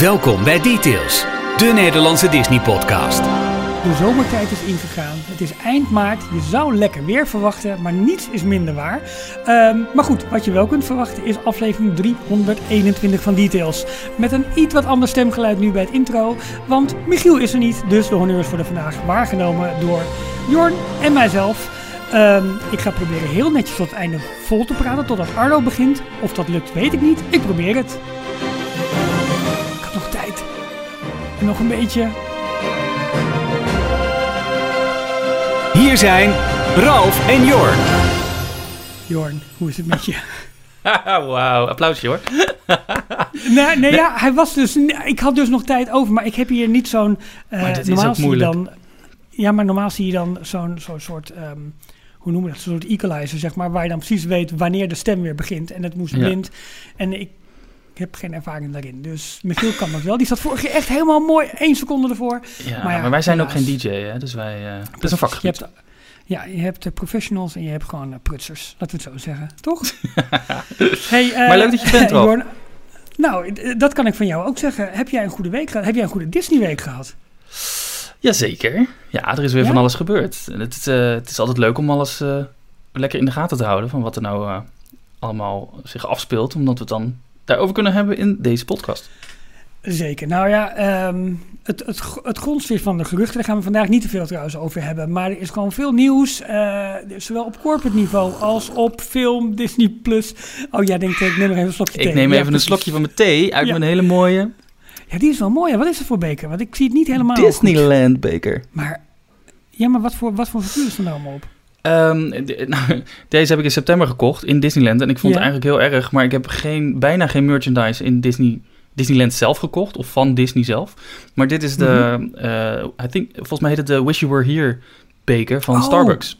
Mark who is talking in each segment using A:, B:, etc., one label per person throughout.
A: Welkom bij Details, de Nederlandse Disney-podcast.
B: De zomertijd is ingegaan. Het is eind maart. Je zou lekker weer verwachten, maar niets is minder waar. Ehm, maar goed, wat je wel kunt verwachten is aflevering 321 van Details. Met een iets wat ander stemgeluid nu bij het intro. Want Michiel is er niet, dus de honneurs worden vandaag waargenomen door Jorn en mijzelf. Ehm, ik ga proberen heel netjes tot het einde vol te praten, totdat Arno begint. Of dat lukt, weet ik niet. Ik probeer het. Nog een beetje.
A: Hier zijn Ralf en Jorn.
B: Jorn, hoe is het met je?
C: Wauw, applausje hoor.
B: Nee, nee, ja, hij was dus. Ik had dus nog tijd over, maar ik heb hier niet zo'n. eh,
C: Maar dit is
B: normaal
C: ook
B: zie je
C: moeilijk.
B: dan. Ja, maar normaal zie je dan zo'n zo'n soort. ehm, hoe noemen we dat? Zo'n soort equalizer, zeg maar. Waar je dan precies weet wanneer de stem weer begint. En het moest
C: Ja.
B: blind. En ik. Ik heb geen ervaring daarin. Dus Michiel kan dat wel. Die zat vorig jaar echt helemaal mooi. één seconde ervoor.
C: Ja,
B: Maar
C: wij zijn ook geen DJ, hè? dus wij. het is een
B: Je
C: vakgebied.
B: hebt, ja, je hebt professionals en je hebt gewoon prutsers. Laten we het zo zeggen. Toch? hey, eh,
C: Maar leuk dat je bent.
B: Jorn, nou, eh, dat kan ik van jou ook zeggen. Heb jij een goede week gehad? Heb jij een goede Disney-week gehad?
C: Jazeker. Ja, er is weer
B: Ja?
C: van alles gebeurd. En Het, is, het is altijd leuk om alles lekker in de gaten te houden van wat er nou allemaal zich afspeelt, omdat we het dan daarover kunnen hebben in deze podcast.
B: Zeker. Nou ja, ehm, het, het, het grondstof van de geruchten, daar gaan we vandaag niet te veel trouwens over hebben. Maar er is gewoon veel nieuws, eh, zowel op corporate niveau als op film, Disney+. Plus. Oh ja, denk ik, neem nog even een slokje thee.
C: Ik neem
B: Ja,
C: even een slokje van mijn thee uit
B: Ja.
C: mijn hele mooie
B: Ja, die is wel mooi. Wat is het voor beker? Want ik zie het niet helemaal goed.
C: Disneyland beker.
B: Maar, ja, maar wat voor, wat voor figuur is er nou allemaal op?
C: Ehm, de- nou, deze heb ik in september gekocht in Disneyland. En ik vond
B: Ja.
C: het eigenlijk heel erg. Maar ik heb geen, bijna geen merchandise in Disney, Disneyland zelf gekocht. Of van Disney zelf. Maar dit is de... Eh, I think, volgens mij heet het de Wish You Were Here beker van
B: Oh,
C: Starbucks.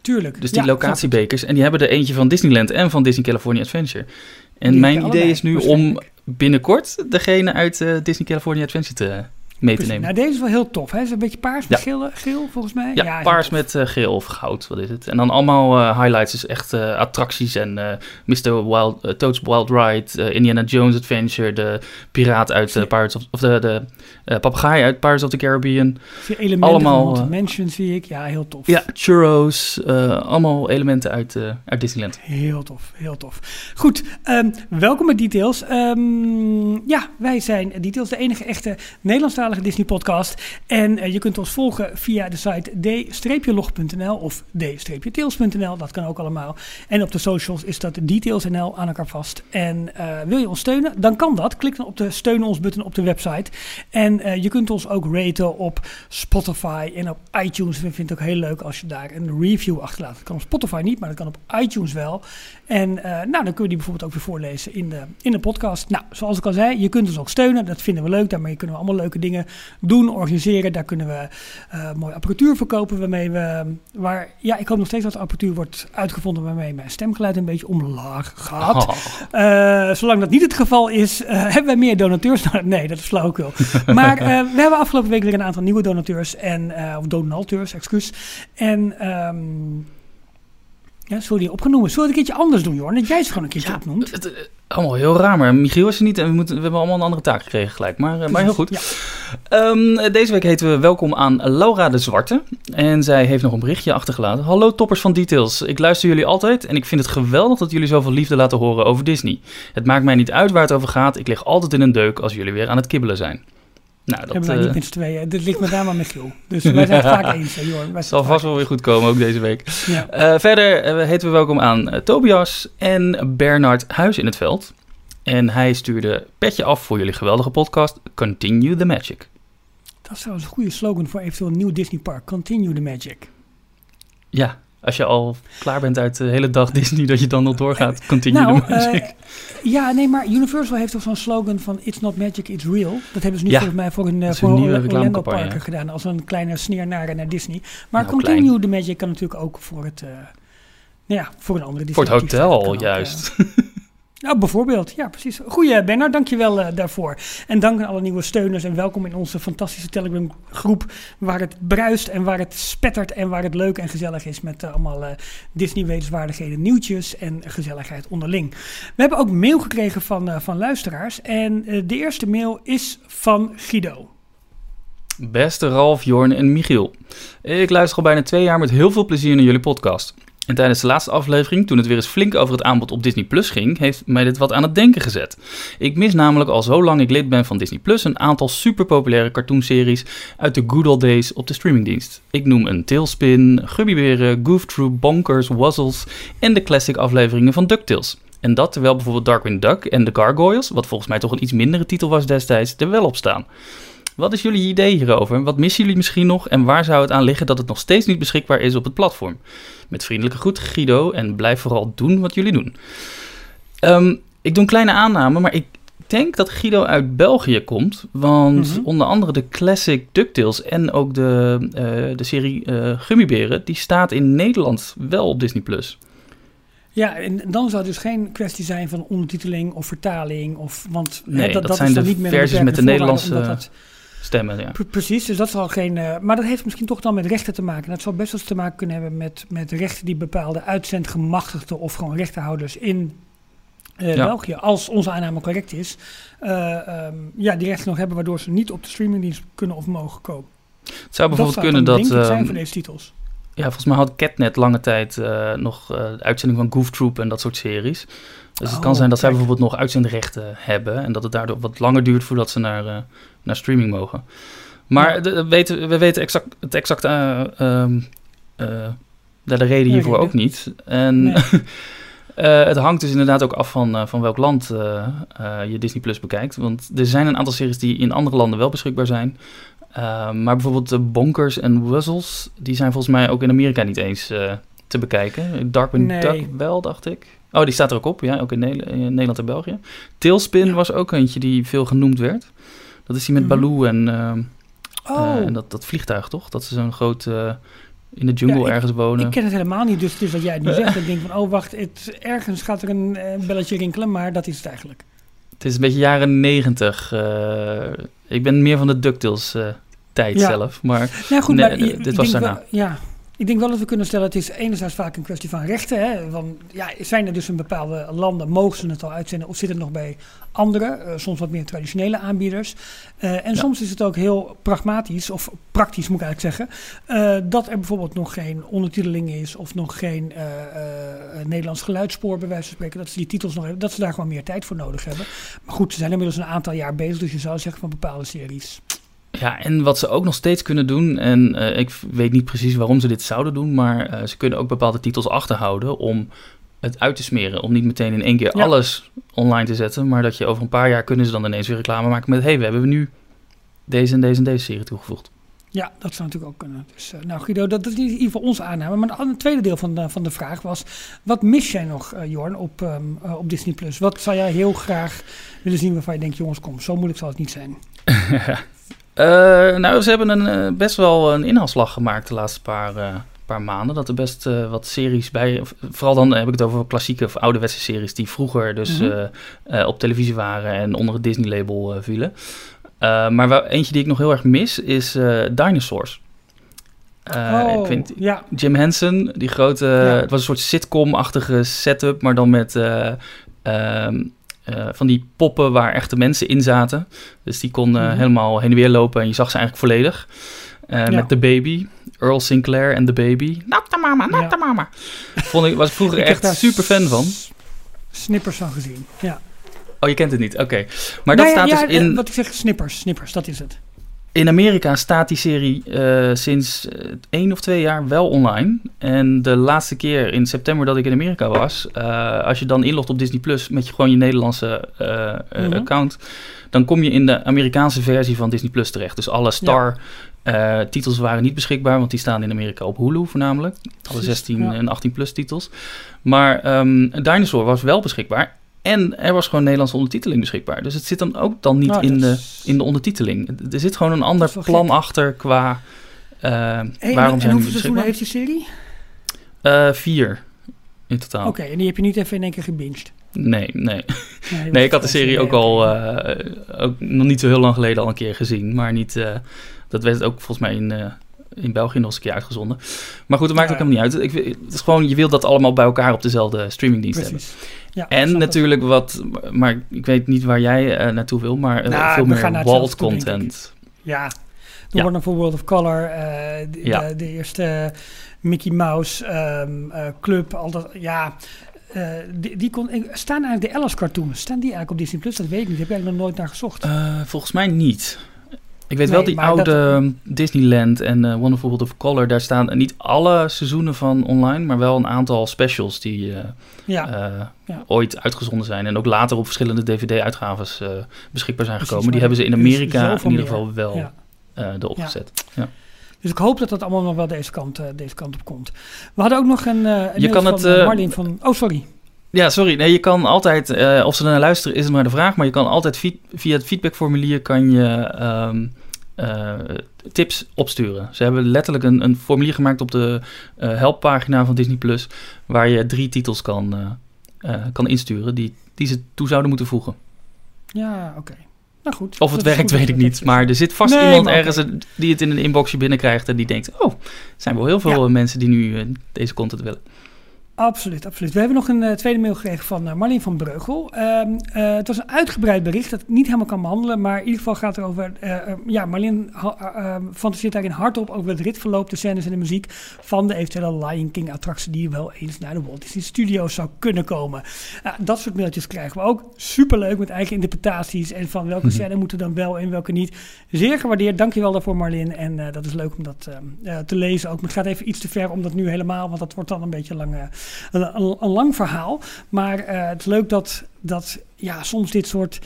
B: Tuurlijk.
C: Dus die
B: Ja,
C: locatiebekers. En die hebben er eentje van Disneyland en van Disney California Adventure. En
B: Die
C: mijn idee is nu om binnenkort degene uit eh, Disney California Adventure te, mee te nemen.
B: Nou, deze is wel heel tof. Hè? Is een beetje paars met
C: Ja.
B: geel, geel, volgens mij.
C: Ja,
B: heel
C: paars met eh, geel of goud, wat is het? En dan allemaal eh, highlights, dus echt eh, attracties en eh Mr. Wild, eh, Toad's Wild Ride, eh, Indiana Jones Adventure, de piraat uit eh,
B: Ja.
C: Pirates of, of de, de eh, papegaai uit Pirates of the Caribbean.
B: Zie je elementen
C: allemaal, eh,
B: Mansion zie ik. Ja, heel tof.
C: Ja, churros, eh, allemaal elementen uit, eh, uit Disneyland.
B: Heel tof, heel tof. Goed, ehm, welkom bij Details. Ehm, ja, wij zijn Details, de enige echte Disney-podcast. En eh, je kunt ons volgen via de site d-log.nl of d-tails.nl. Dat kan ook allemaal. En op de socials is dat Details.nl aan elkaar vast. En eh, wil je ons steunen, dan kan dat. Klik dan op de steun ons button op de website. En eh, je kunt ons ook raten op Spotify en op iTunes. We vinden het ook heel leuk als je daar een review achterlaat. Dat kan op Spotify niet, maar dat kan op iTunes wel. En eh, nou, dan kun je die bijvoorbeeld ook weer voorlezen in de, in de podcast. Nou, zoals ik al zei, je kunt ons ook steunen. Dat vinden we leuk. Daarmee kunnen we allemaal leuke dingen doen, organiseren. Daar kunnen we eh mooie apparatuur verkopen waarmee we... Waar, ja, ik hoop nog steeds dat de apparatuur wordt uitgevonden waarmee mijn stemgeluid een beetje omlaag gaat.
C: Oh.
B: Eh, zolang dat niet het geval is, hebben wij meer donateurs. Nee, dat is flauwekul. Maar we hebben afgelopen week weer een aantal nieuwe donateurs. En, of donateurs, excuus. En ehm ja, die opgenomen? Zullen we het een keertje anders doen, Jorn? Dat jij ze gewoon een keertje
C: Ja,
B: opnoemt.
C: het, eh, allemaal heel raar, maar Michiel is er niet en we, moeten, we hebben allemaal een andere taak gekregen gelijk. Maar, eh, maar heel goed.
B: Ja.
C: Ehm, deze week heten we welkom aan Laura de Zwarte. En zij heeft nog een berichtje achtergelaten. Hallo toppers van Details. Ik luister jullie altijd en ik vind het geweldig dat jullie zoveel liefde laten horen over Disney. Het maakt mij niet uit waar het over gaat. Ik lig altijd in een deuk als jullie weer aan het kibbelen zijn. Nou, dat
B: hebben wij
C: eh,
B: niet met z'n tweeën. Dit ligt met name aan Michiel. Dus wij zijn het vaak eens. Wij zijn
C: zal
B: het
C: vast wel weer goed komen, ook deze week.
B: Ja.
C: Eh, verder eh, heten we welkom aan Tobias en Bernard Huis in het veld. En hij stuurde petje af voor jullie geweldige podcast. Continue the Magic.
B: Dat is trouwens een goede slogan voor eventueel een nieuw Disney park. Continue the magic.
C: Ja, als je al klaar bent uit de hele dag Disney, dat je dan nog doorgaat. Continue
B: nou,
C: the Magic.
B: eh, ja, nee, maar Universal heeft toch zo'n slogan van It's not magic, it's real. Dat hebben ze nu
C: Ja,
B: volgens mij voor een, eh, voor
C: een
B: Orlando Parker gedaan. Als een kleine sneer naar, naar Disney. Maar
C: Nou,
B: Continue
C: klein.
B: the magic kan natuurlijk ook voor het... eh, nou ja, voor een andere
C: voor
B: Disney
C: het hotel, juist.
B: Nou, bijvoorbeeld. Ja, precies. Goeie, Bernard. Dankjewel uh, daarvoor. En dank aan alle nieuwe steuners en welkom in onze fantastische Telegram groep waar het bruist en waar het spettert en waar het leuk en gezellig is met uh, allemaal uh, Disney wetenswaardigheden, nieuwtjes en gezelligheid onderling. We hebben ook mail gekregen van, van luisteraars en de eerste mail is van Guido.
C: Beste Ralf, Jorn en Michiel. Ik luister al bijna twee jaar met heel veel plezier naar jullie podcast. En tijdens de laatste aflevering, toen het weer eens flink over het aanbod op Disney Plus ging, heeft mij dit wat aan het denken gezet. Ik mis namelijk al zo lang ik lid ben van Disney Plus een aantal superpopulaire cartoonseries uit de good old days op de streamingdienst. Ik noem een Tailspin, Gummiberen, Goof Troop, Bonkers, Wuzzles en de classic afleveringen van DuckTales. En dat terwijl bijvoorbeeld Darkwing Duck en The Gargoyles, wat volgens mij toch een iets mindere titel was destijds, er wel op staan. Wat is jullie idee hierover? Wat missen jullie misschien nog? En waar zou het aan liggen dat het nog steeds niet beschikbaar is op het platform? Met vriendelijke groet, Guido. En blijf vooral doen wat jullie doen. Um, ik doe een kleine aanname, maar ik denk dat Guido uit België komt. Want
B: Mhm.
C: onder andere de classic DuckTales en ook de, eh, de serie eh Gummiberen... die staat in Nederland wel op Disney+. Plus.
B: Ja, en dan zou het dus geen kwestie zijn van ondertiteling of vertaling. Of, want hè,
C: Nee, dat
B: is
C: zijn
B: dan
C: de
B: niet meer
C: versies met de Nederlandse-
B: dat-
C: Stemmen, ja.
B: Pre- Precies, dus dat zal geen. eh, maar dat heeft misschien toch dan met rechten te maken. Dat zal best wel eens te maken kunnen hebben met, met rechten die bepaalde uitzendgemachtigden of gewoon rechtenhouders in eh,
C: Ja.
B: België, als onze aanname correct is, eh, ehm, ja, die rechten nog hebben waardoor ze niet op de streamingdienst kunnen of mogen kopen.
C: Het zou bijvoorbeeld
B: dat
C: kunnen
B: zou
C: dat...
B: ik zijn
C: ehm,
B: voor deze titels.
C: Ja, volgens mij had Catnet lange tijd nog de uitzending van Goof Troop en dat soort series. Dus het
B: Oh,
C: kan zijn dat zij bijvoorbeeld nog uitzendrechten hebben en dat het daardoor wat langer duurt voordat ze naar, naar streaming mogen. Maar
B: Ja.
C: de- de- weten, we weten exact, het exacte eh, ehm, eh, de, de reden hiervoor ook niet. En
B: Nee.
C: eh, het hangt dus inderdaad ook af van, van welk land je Disney Plus bekijkt. Want er zijn een aantal series die in andere landen wel beschikbaar zijn. Maar bijvoorbeeld de Bonkers en Wuzzles, die zijn volgens mij ook in Amerika niet eens te bekijken. Darkwing
B: Nee.
C: Duck wel, dacht ik. Oh, die staat er ook op, ja, ook in, ne in Nederland en België. Tailspin
B: Ja.
C: was ook eentje die veel genoemd werd. Dat is die met
B: Mhm.
C: Baloo en, uh,
B: Oh,
C: en dat, dat vliegtuig, toch? Dat ze zo'n groot uh, in de jungle
B: Ja, ik-
C: ergens wonen.
B: ik ken het helemaal niet, dus het is dat jij nu zegt. Ik denk van, oh wacht, het, ergens gaat er een eh, belletje rinkelen, maar dat is het eigenlijk.
C: Het is een beetje jaren negentig. eh, ik ben meer van de DuckTales eh, tijd
B: Ja.
C: zelf, maar...
B: Nou goed,
C: Nee,
B: maar
C: eh, dit was daarna.
B: wel- ja, ik denk wel dat we kunnen stellen, het is enerzijds vaak een kwestie van rechten. Hè? Van, ja, zijn er dus in bepaalde landen, mogen ze het al uitzenden of zit het nog bij andere, eh, soms wat meer traditionele aanbieders. Eh, en
C: Ja.
B: soms is het ook heel pragmatisch, of praktisch moet ik eigenlijk zeggen, eh, dat er bijvoorbeeld nog geen ondertiteling is of nog geen Nederlands geluidsspoor bij wijze van spreken, dat ze die titels nog hebben, dat ze daar gewoon meer tijd voor nodig hebben. Maar goed, ze zijn inmiddels een aantal jaar bezig, dus je zou zeggen van bepaalde series.
C: Ja, en wat ze ook nog steeds kunnen doen, en eh, ik weet niet precies waarom ze dit zouden doen, maar eh, ze kunnen ook bepaalde titels achterhouden om het uit te smeren. Om niet meteen in één keer
B: Ja.
C: alles online te zetten, maar dat je over een paar jaar kunnen ze dan ineens weer reclame maken met, hé, hey, we hebben nu deze en deze en deze serie toegevoegd.
B: Ja, dat zou natuurlijk ook kunnen. Dus, eh, nou Guido, dat is in ieder geval onze aanname. Maar het tweede deel van de, van de vraag was... wat mis jij nog, Jorn, op, ehm, eh, op Disney+. Plus? Wat zou jij heel graag willen zien waarvan je denkt... jongens, kom, zo moeilijk zal het niet zijn.
C: Eh, nou, ze hebben een, eh, best wel een inhaalslag gemaakt de laatste paar, eh, paar maanden. Dat er best wat series bij... Vooral dan heb ik het over klassieke of ouderwetse series... die vroeger dus
B: Mhm.
C: op televisie waren en onder het Disney-label vielen. Maar eentje die ik nog heel erg mis is Dinosaurs.
B: Oh,
C: ik vind
B: ja.
C: Jim Henson, die grote... Het was een soort sitcom-achtige setup, maar dan met... eh, eh, van die poppen waar echte mensen in zaten. Dus die konden
B: Mhm.
C: helemaal heen en weer lopen en je zag ze eigenlijk volledig. Eh,
B: Ja.
C: Met The Baby, Earl Sinclair en The Baby. Not the mama, not
B: Ja.
C: the mama. Vond ik, was ik vroeger
B: Ik heb
C: echt
B: daar
C: super fan van.
B: Snippers van gezien, ja.
C: Oh, je kent het niet, oké. Maar dat
B: Nou ja,
C: staat
B: ja,
C: dus in...
B: eh, Wat ik zeg, snippers, snippers, dat is het.
C: In Amerika staat die serie eh, sinds eh, één of twee jaar wel online. En de laatste keer in september dat ik in Amerika was, eh, als je dan inlogt op Disney Plus met je, gewoon je Nederlandse
B: Mhm.
C: account, dan kom je in de Amerikaanse versie van Disney Plus terecht. Dus alle Star eh, titels waren niet beschikbaar, want die staan in Amerika op Hulu voornamelijk. Alle
B: Precies,
C: 16
B: ja.
C: en 18 plus titels. Maar ehm Dinosaur was wel beschikbaar. En er was gewoon Nederlandse ondertiteling beschikbaar. Dus het zit dan ook dan niet
B: Nou,
C: in, de, in de ondertiteling. Er zit gewoon een ander plan achter qua eh,
B: Hey, en-
C: waarom
B: en
C: zijn die
B: hoeveel seizoenen heeft die serie?
C: Eh, vier in totaal.
B: Oké, en die heb je niet even in één keer gebinged.
C: Nee, nee. Nee, ik had de serie
B: vrij
C: ook al, eh, ook nog niet zo heel lang geleden al een keer gezien. Maar niet, eh, dat werd ook volgens mij in, eh, in België nog eens een keer uitgezonden. Maar goed, dat maakt
B: Ja.
C: ook helemaal niet uit. Ik, het is gewoon, je wilt dat allemaal bij elkaar op dezelfde streamingdienst hebben.
B: Precies. Ja, ik
C: En
B: het.
C: natuurlijk wat, maar ik weet niet waar jij eh, naartoe wil, maar eh,
B: Nou,
C: veel meer
B: gaan naar
C: walled
B: hetzelfde toe, denk
C: content.
B: Ja, de
C: Ja.
B: Warner for World of Color, eh, de,
C: Ja.
B: de, de eerste Mickey Mouse ehm, eh, club, al dat, ja... die, die kon, staan eigenlijk de Alice cartoons, staan die eigenlijk op Disney Plus? Dat weet ik niet, heb ik nog nooit naar gezocht.
C: Volgens mij niet. Ik weet wel die oude
B: dat-
C: ehm, Disneyland en eh, Wonderful World of Color, daar staan niet alle seizoenen van online, maar wel een aantal specials die eh,
B: ja,
C: eh,
B: ja.
C: ooit uitgezonden zijn. En ook later op verschillende DVD-uitgaves beschikbaar zijn
B: Precies,
C: gekomen. Die hebben ze in
B: er
C: Amerika in ieder geval wel
B: ja.
C: erop
B: Ja.
C: gezet.
B: Dus ik hoop dat dat allemaal nog wel deze kant, deze kant op komt. We hadden ook nog een, een
C: Je kan
B: van
C: het,
B: Marlin van... Oh, sorry.
C: Ja, sorry. Nee, je kan altijd, eh, of ze er naar luisteren is het maar de vraag, maar je kan altijd via het feedbackformulier kan je ehm, eh, tips opsturen. Ze hebben letterlijk een, een formulier gemaakt op de eh, helppagina van Disney Plus, waar je drie titels kan, eh, kan insturen die, die ze toe zouden moeten voegen.
B: Ja, oké. Nou goed.
C: Of het werkt,
B: goed
C: weet ik niet. Maar er zit vast
B: Nee,
C: iemand ergens die het in een inboxje binnenkrijgt en die denkt: Oh, er zijn wel heel veel
B: Ja.
C: mensen die nu deze content willen.
B: Absoluut, absoluut. We hebben nog een eh, tweede mail gekregen van eh, Marleen van Breugel. Ehm, eh, het was een uitgebreid bericht dat ik niet helemaal kan behandelen. Maar in ieder geval gaat het over... ja, Marleen fantaseert daarin hardop over het ritverloop, de scènes en de muziek... van de eventuele Lion King attractie die wel eens naar de Walt Disney Studios zou kunnen komen. Dat soort mailtjes krijgen we ook. Superleuk met eigen interpretaties en van welke
C: Mhm.
B: scène moeten dan wel en welke niet. Zeer gewaardeerd, dankjewel daarvoor Marleen. En dat is leuk om dat eh, eh, te lezen ook. Maar het gaat even iets te ver om dat nu helemaal, want dat wordt dan een beetje lang... een lang verhaal. Maar eh, het is leuk dat, dat ja, soms dit soort.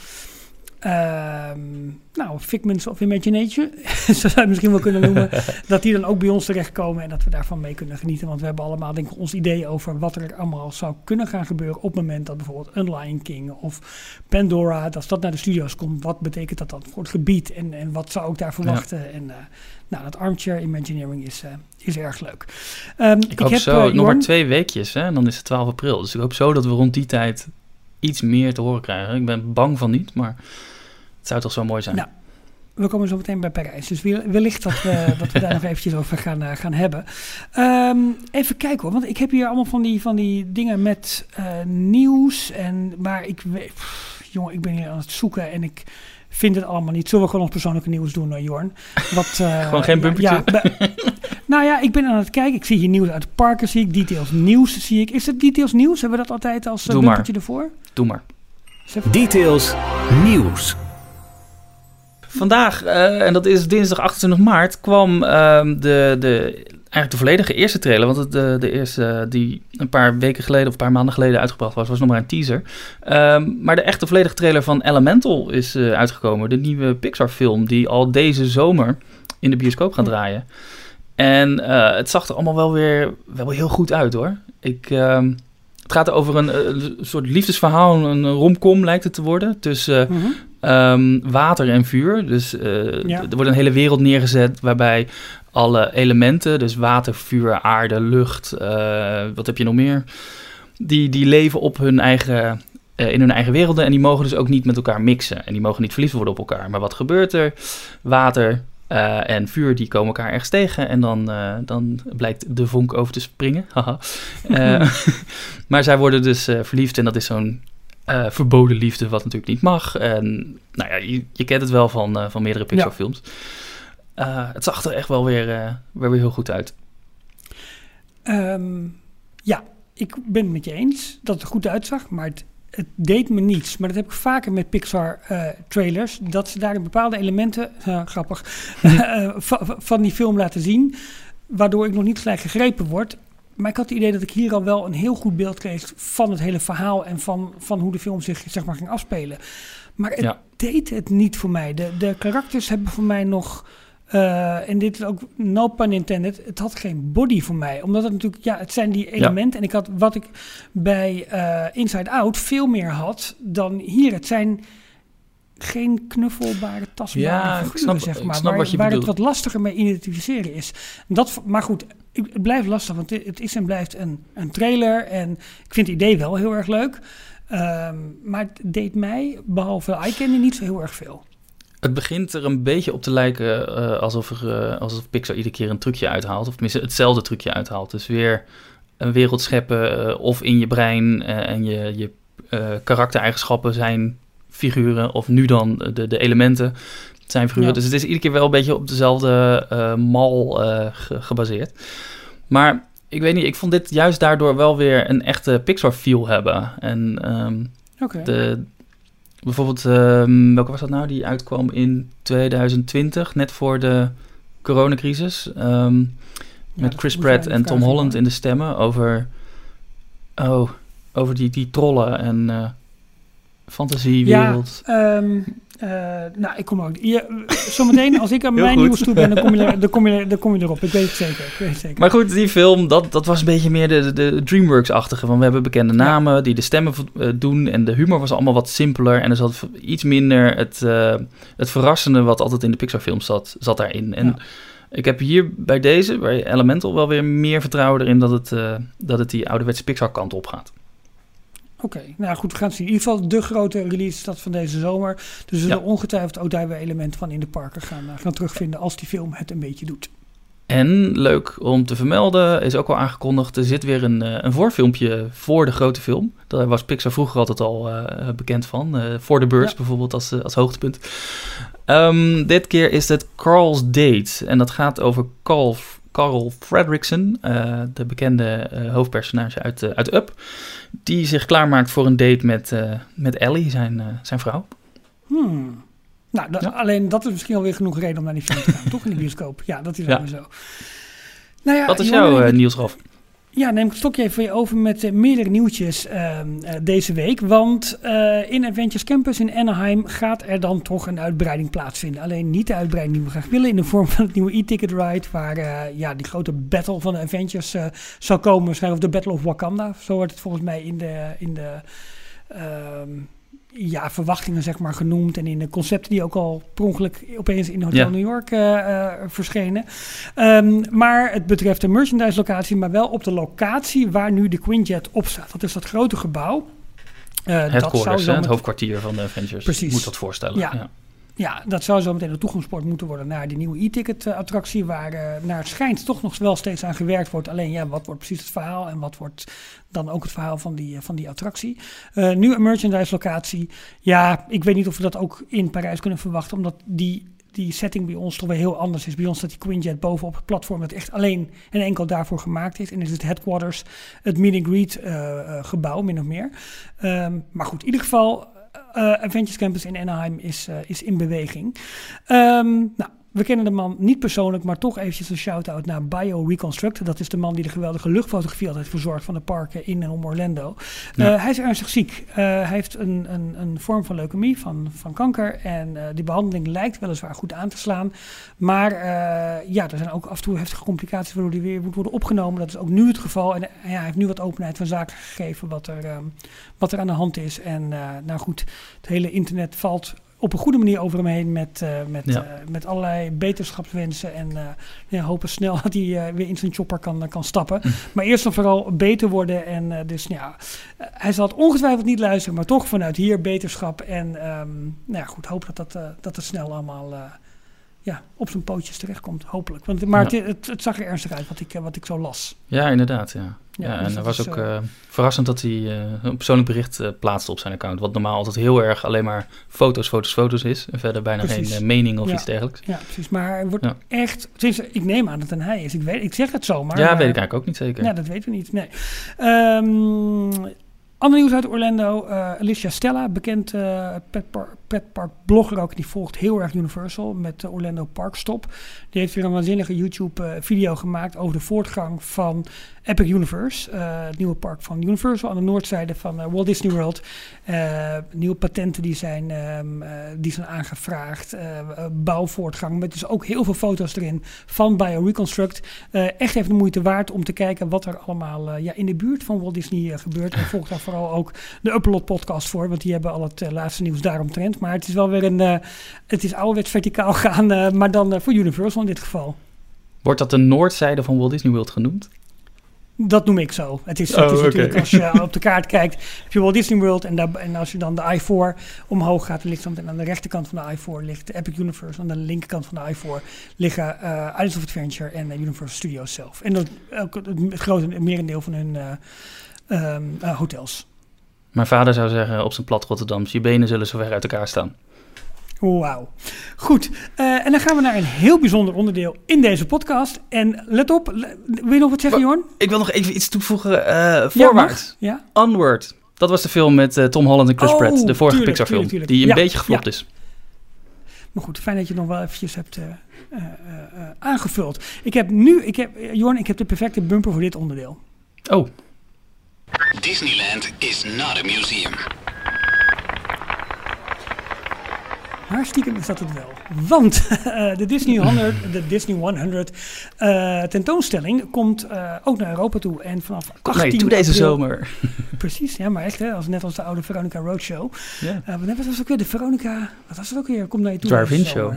B: Ehm, nou, figments of imagination, zo zou je het misschien wel kunnen noemen. dat die dan ook bij ons terechtkomen en dat we daarvan mee kunnen genieten. Want we hebben allemaal, denk ik, ons idee over wat er allemaal zou kunnen gaan gebeuren. op het moment dat bijvoorbeeld een Lion King of Pandora, als dat naar de studio's komt. wat betekent dat dan voor het gebied en, en wat zou ik daar verwachten? En eh, nou, dat armchair imagineering is, eh, is erg leuk. Ehm,
C: Ik, hoop
B: heb,
C: zo,
B: eh,
C: nog maar twee weekjes hè, en dan is het 12 april. Dus ik hoop zo dat we rond die tijd iets meer te horen krijgen. Ik ben bang van niet, maar het zou toch zo mooi zijn.
B: Nou, We komen zo meteen bij Parijs. Dus wel- wellicht dat we, dat we daar nog eventjes over gaan, eh, gaan hebben. Ehm, even kijken hoor. Want ik heb hier allemaal van die, van die dingen met eh, nieuws. En, maar ik weet... jongen, ik ben hier aan het zoeken en ik vind het allemaal niet. Zullen we gewoon ons persoonlijke nieuws doen, uh, Jorn? Wat, eh,
C: Gewoon geen bumpertje?
B: Ja, nou ja, ik ben aan het kijken. Ik zie hier nieuws uit de parken, zie ik. Details nieuws zie ik. Is het details nieuws? Hebben we dat altijd als uh,
C: Doe maar.
B: bumpertje ervoor?
C: Doe maar.
A: Details nieuws.
C: Vandaag, eh, en dat is dinsdag 28 maart, kwam ehm, de, de, eigenlijk de volledige eerste trailer. Want het, de, de eerste eh, die een paar weken geleden of een paar maanden geleden uitgebracht was, was nog maar een teaser. Ehm, maar de echte volledige trailer van Elemental is eh, uitgekomen. De nieuwe Pixar film die al deze zomer in de bioscoop gaat draaien. En het zag er allemaal wel weer wel heel goed uit hoor. Ik, ehm, het gaat over een, soort liefdesverhaal, een romcom lijkt het te worden. Tussen
B: Mhm.
C: Ehm, water en vuur. Dus eh,
B: Ja.
C: er wordt een hele wereld neergezet waarbij alle elementen, dus water, vuur, aarde, lucht, eh, wat heb je nog meer? Die, die leven op hun eigen, eh, in hun eigen werelden en die mogen dus ook niet met elkaar mixen. En die mogen niet verliefd worden op elkaar. Maar wat gebeurt er? Water en vuur die komen elkaar ergens tegen en dan, dan blijkt de vonk over te springen. Haha. Maar zij worden dus verliefd en dat is zo'n eh, verboden liefde, wat natuurlijk niet mag. En nou ja, je, je kent het wel van, eh, van meerdere Pixar-films. Eh, het zag er echt wel weer, weer, weer heel goed uit.
B: Ehm, ja, ik ben het met je eens dat het er goed uitzag, maar het, het deed me niets. Maar dat heb ik vaker met Pixar eh, trailers, dat ze daar bepaalde elementen, grappig, va- va- van die film laten zien, waardoor ik nog niet gelijk gegrepen word. Maar ik had het idee dat ik hier al wel een heel goed beeld kreeg van het hele verhaal en van, van hoe de film zich zeg maar, ging afspelen. Maar het
C: Ja.
B: deed het niet voor mij. De, de karakters hebben voor mij nog. eh, en dit is ook no pun intended. Het had geen body voor mij. Omdat het natuurlijk, ja, het zijn die elementen. En ik had wat ik bij eh, Inside Out veel meer had dan hier. Het zijn geen knuffelbare, tastbare
C: Ja, ik
B: figuren,
C: snap-
B: zeg
C: ik
B: maar.
C: snap
B: waar
C: wat je
B: waar het wat lastiger mee identificeren is. Dat, maar goed, ik- het blijft lastig, want het is en blijft een, een trailer. En ik vind het idee wel heel erg leuk. Ehm, maar het deed mij, behalve eye candy, niet zo heel erg veel.
C: Het begint er een beetje op te lijken uh, alsof, er, uh, alsof Pixar iedere keer een trucje uithaalt. Of tenminste hetzelfde trucje uithaalt. Dus weer een wereld scheppen uh, of in je brein en je, je karaktereigenschappen zijn figuren. Of nu dan de, de elementen zijn figuren. Ja. Dus het is iedere keer wel een beetje op dezelfde mal ge gebaseerd. Maar ik weet niet, ik vond dit juist daardoor wel weer een echte Pixar feel hebben. En um,
B: okay.
C: de, bijvoorbeeld, um, welke was dat nou? Die uitkwam in 2020, net voor de coronacrisis. Um, ja, met Chris Pratt en Tom Holland in de stemmen over, oh, over die, die trollen en uh, fantasiewereld.
B: Ja, um, uh, nou, ik kom ook. Je, zometeen, als ik aan mijn nieuws toe ben, dan kom, je, dan, kom je, dan kom je erop. Ik weet het zeker. Ik weet het zeker.
C: Maar goed, die film, dat, dat was een beetje meer de, de DreamWorks-achtige. Van we hebben bekende namen ja. die de stemmen uh, doen. En de humor was allemaal wat simpeler. En er zat iets minder het, uh, het verrassende wat altijd in de Pixar-films zat, zat daarin. En ja. ik heb hier bij deze, bij Elemental, wel weer meer vertrouwen erin dat het, dat het die ouderwetse Pixar-kant op gaat.
B: Oké, okay, nou goed, we gaan het zien. In ieder geval de grote release dat van deze zomer. Dus we zullen ja. ongetwijfeld ook daar weer elementen van in de parken gaan, uh, gaan terugvinden als die film het een beetje doet.
C: En leuk om te vermelden, is ook al aangekondigd, er zit weer een, uh, een voorfilmpje voor de grote film. Daar was Pixar vroeger altijd al uh, bekend van. voor de beurs ja. bijvoorbeeld als, als hoogtepunt. Um, dit keer is het Carl's Date. En dat gaat over Carl, Carl Fredrickson, de bekende hoofdpersonage uit, uit Up die zich klaarmaakt voor een date met, met Ellie, zijn, zijn vrouw.
B: Hmm. Nou, dat, ja. alleen dat is misschien alweer genoeg reden om naar die film te gaan, toch in de bioscoop? Ja, dat is ja. zo.
C: Nou ja, Wat is jouw Niels Raf?
B: Ja, neem ik het stokje even voor je over met uh, meerdere nieuwtjes uh, uh, deze week. Want in Adventures Campus in Anaheim gaat er dan toch een uitbreiding plaatsvinden. Alleen niet de uitbreiding die we graag willen in de vorm van het nieuwe e-ticket ride. Waar ja, die grote battle van de Adventures zal komen. Waarschijnlijk of de Battle of Wakanda. Zo wordt het volgens mij in de... In de ja, verwachtingen zeg maar genoemd. En in de concepten die ook al per ongeluk opeens in Hotel ja. New York uh, uh, verschenen. Um, maar het betreft de merchandise locatie, maar wel op de locatie waar nu de Quinjet op staat. Dat is dat grote gebouw.
C: Uh, het, dat zou met... het hoofdkwartier van de Avengers. Precies. Moet dat voorstellen.
B: Ja. ja. Ja, dat zou zo meteen een toegangsport moeten worden naar die nieuwe e-ticket attractie, waar uh, naar het schijnt toch nog wel steeds aan gewerkt wordt. Alleen ja, wat wordt precies het verhaal en wat wordt dan ook het verhaal van die, van die attractie. Nu een merchandise locatie. Ja, ik weet niet of we dat ook in Parijs kunnen verwachten, omdat die die setting bij ons toch weer heel anders is. Bij ons staat die Quinjet bovenop het platform dat echt alleen en enkel daarvoor gemaakt is. En is het headquarters, het meet and greet gebouw, min of meer. Um, maar goed, in ieder geval, Adventures Campus in Anaheim is, is in beweging. Um, nou, we kennen de man niet persoonlijk, maar toch eventjes een shout-out naar Bio Reconstruct. Dat is de man die de geweldige luchtfotografie altijd verzorgt van de parken in en om Orlando. Ja. Uh, hij is ernstig ziek. Uh, hij heeft een, een, een vorm van leukemie, van, van kanker. En uh, die behandeling lijkt weliswaar goed aan te slaan. Maar ja, er zijn ook af en toe heftige complicaties waardoor hij weer moet worden opgenomen. Dat is ook nu het geval. En ja, hij heeft nu wat openheid van zaken gegeven wat er, um, wat er aan de hand is. En nou goed, het hele internet valt op een goede manier over hem heen met, uh, met, ja. uh, met allerlei beterschapswensen. En uh, ja, hopen snel dat hij weer in zijn chopper kan, kan stappen. Hm. Maar eerst en vooral beter worden. En dus ja, hij zal het ongetwijfeld niet luisteren, maar toch vanuit hier beterschap. En um, nou ja, goed, hoop dat, dat, dat het snel allemaal ja, op zijn pootjes terechtkomt, hopelijk. Want, maar ja. het, het, het, zag er ernstig uit wat ik, wat ik zo las.
C: Ja, inderdaad, ja. Ja, ja dus en dat was ook uh, verrassend dat hij uh, een persoonlijk bericht uh, plaatste op zijn account. Wat normaal altijd heel erg alleen maar foto's, foto's, foto's is. En verder bijna precies. geen mening of
B: ja.
C: iets dergelijks.
B: Ja, precies. Maar hij wordt echt... Ik neem aan dat het een hij is. Ik, weet, ik zeg het zo, maar...
C: Ja,
B: maar,
C: weet ik eigenlijk ook niet zeker.
B: Ja, dat weten we niet, nee. Um, Ander nieuws uit Orlando. Uh, Alicia Stella, bekend uh, petpark, petpark blogger ook. Die volgt heel erg Universal met de Orlando Park Stop. Die heeft weer een waanzinnige YouTube uh, video gemaakt over de voortgang van Epic Universe. het nieuwe park van Universal aan de noordzijde van Walt Disney World. nieuwe patenten die zijn, um, die zijn aangevraagd. bouwvoortgang met dus ook heel veel foto's erin van BioReconstruct. echt even de moeite waard om te kijken wat er allemaal ja, in de buurt van Walt Disney gebeurt. En volgt daar vooral ook de Upload podcast voor, want die hebben al het laatste nieuws daaromtrent. Maar het is wel weer een, het is ouderwets verticaal gaan, maar dan voor Universal in dit geval.
C: Wordt dat de noordzijde van Walt Disney World genoemd?
B: Dat noem ik zo. Het is, het
C: Oh,
B: is natuurlijk als je op de kaart kijkt, heb je Walt Disney World en, daar, en als je dan de I-4 omhoog gaat, dan ligt dan en aan de rechterkant van de I-4 ligt de Epic Universe, aan de linkerkant van de I-4 liggen eh Islands of Adventure en de Universal Studios zelf. En dat, ook het, het grote merendeel van hun eh, ehm, eh, hotels.
C: Mijn vader zou zeggen op zijn plat Rotterdams, je benen zullen zo ver uit elkaar staan.
B: Wauw. Goed, eh, en dan gaan we naar een heel bijzonder onderdeel in deze podcast. En let op, wil je nog wat zeggen, Jorn?
C: Ik wil nog even iets toevoegen. eh
B: Ja,
C: voorwaarts.
B: mag. Ja?
C: Onward. Dat was de film met eh, Tom Holland en Chris
B: Oh,
C: Pratt. De vorige
B: tuurlijk,
C: Pixar film.
B: tuurlijk, tuurlijk.
C: Die een
B: Ja,
C: beetje geflopt
B: ja.
C: is.
B: Maar goed, fijn dat je het nog wel eventjes hebt eh, eh, eh, eh, aangevuld. Ik heb nu, ik heb, Jorn, ik heb de perfecte bumper voor dit onderdeel.
C: Oh,
A: Disneyland is not a museum.
B: Maar stiekem is dat het wel. Want eh, de Disney 100, de Disney 100 eh, tentoonstelling komt eh, ook naar Europa toe. En vanaf 18
C: nee, doe deze
B: april-
C: zomer.
B: Precies, ja, maar echt, hè, als, net als de oude Veronica Roadshow.
C: Ja.
B: Eh, wat was het ook weer? De Veronica, wat was het ook weer? Komt naar je toe.
C: Drive-in show.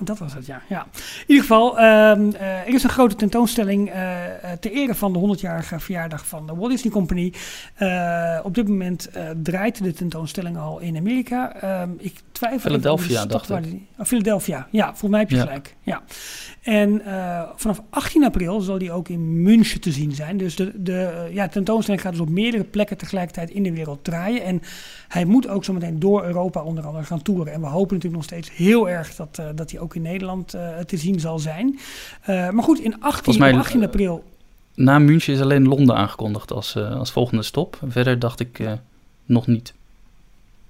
B: Oh, dat was het, ja. ja. In ieder geval, ehm, eh, er is een grote tentoonstelling eh, ter ere van de 100-jarige verjaardag van de Walt Disney Company. Op dit moment draait de tentoonstelling al in Amerika. Ehm, ik twijfel
C: Philadelphia, dacht
B: waar
C: ik.
B: die- oh, Philadelphia, ja, volgens mij heb je
C: Ja.
B: gelijk. Ja. En vanaf 18 april zal die ook in München te zien zijn. Dus de, de ja, tentoonstelling gaat dus op meerdere plekken tegelijkertijd in de wereld draaien. En hij moet ook zometeen door Europa onder andere gaan toeren. En we hopen natuurlijk nog steeds heel erg dat, eh, dat hij ook in Nederland eh, te zien zal zijn. Eh, maar goed, in 18,
C: Volgens mij,
B: op 18
C: eh,
B: april...
C: Na München is alleen Londen aangekondigd als, als volgende stop. Verder dacht ik nog niet.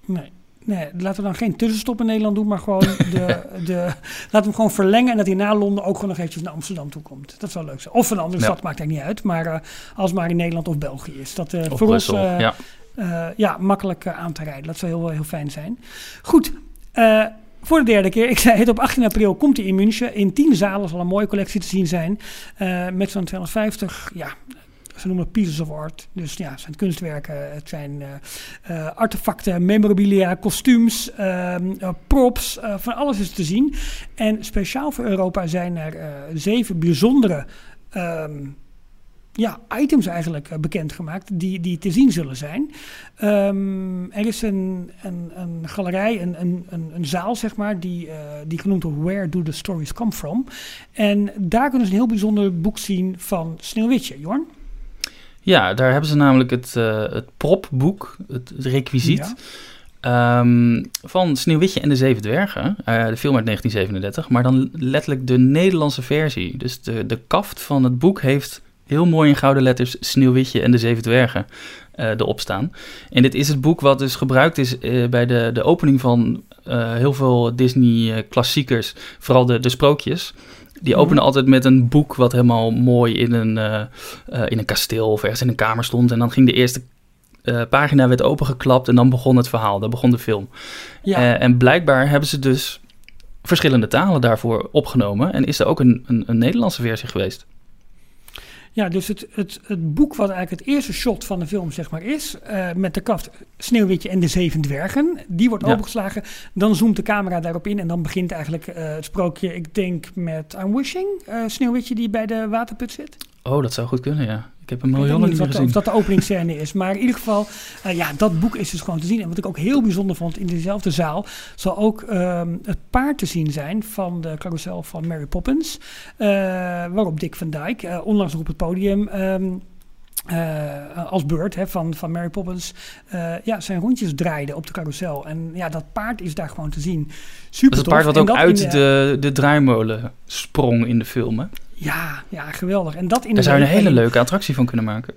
B: Nee, nee, laten we dan geen tussenstop in Nederland doen, maar gewoon de, de, laten we hem gewoon verlengen en dat hij na Londen ook gewoon nog eventjes naar Amsterdam toe komt. Dat zou leuk zijn. Of een andere
C: Ja.
B: stad, maakt eigenlijk niet uit. Maar als maar in Nederland of België is. Dat voor
C: Brussel,
B: ons eh,
C: ja.
B: Eh, ja, makkelijk eh, aan te rijden. Dat zou heel, heel fijn zijn. Goed, eh, voor de derde keer. Ik zei het, op 18 april komt hij in München. In 10 zalen zal een mooie collectie te zien zijn. met zo'n 250, ja, ze noemen het pieces of art. Dus ja, het zijn kunstwerken, het zijn artefacten, memorabilia, kostuums, ehm, eh, props. van alles is te zien. En speciaal voor Europa zijn er zeven bijzondere... ehm, ja, items eigenlijk eh, bekendgemaakt die, die te zien zullen zijn. Ehm, er is een, een, een galerij, een, een, een, zaal zeg maar, die, eh, die genoemd wordt Where Do the Stories Come From? En daar kunnen ze een heel bijzonder boek zien van Sneeuwwitje, Jorn.
C: Ja, daar hebben ze namelijk het, eh, het propboek, het, het requisiet.
B: Ja.
C: Ehm, van Sneeuwwitje en de Zeven Dwergen. De film uit 1937. Maar dan letterlijk de Nederlandse versie. Dus de, de kaft van het boek heeft heel mooi in gouden letters Sneeuwwitje en de Zeven Dwergen eh erop staan. En dit is het boek wat dus gebruikt is eh, bij de, de opening van eh, heel veel Disney-klassiekers. Vooral de, de sprookjes. Die
B: Mhm.
C: openen altijd met een boek wat helemaal mooi in een, in een kasteel of ergens in een kamer stond. En dan ging de eerste pagina werd opengeklapt en dan begon het verhaal. Dan begon de film.
B: Ja,
C: en blijkbaar hebben ze dus verschillende talen daarvoor opgenomen. En is er ook een, een, een Nederlandse versie geweest.
B: Ja dus het, het, het boek wat eigenlijk het eerste shot van de film zeg maar is, eh, met de kaft Sneeuwwitje en de Zeven Dwergen, die wordt
C: Ja.
B: opengeslagen. Dan zoomt de camera daarop in en dan begint eigenlijk eh, het sprookje, ik denk met I'm Wishing, eh, Sneeuwwitje die bij de waterput zit.
C: Oh, dat zou goed kunnen, ja. Ik heb
B: weet
C: lang niet
B: of dat,
C: gezien.
B: of dat de openingsscène is. Maar in ieder geval, eh, ja, dat boek is dus gewoon te zien. En wat ik ook heel bijzonder vond, in dezelfde zaal zal ook ehm, het paard te zien zijn van de carousel van Mary Poppins. eh, waarop Dick van Dyke eh, onlangs nog op het podium... ehm, eh, als beurt hè, van, van Mary Poppins eh, ja, zijn rondjes draaide op de carousel. En ja, dat paard is daar gewoon te zien. Super
C: Dat is het paard wat ook uit de, de draaimolen sprong in de film. Hè?
B: Ja, ja, geweldig. En dat in
C: Daar zou je een hele leuke attractie van kunnen maken.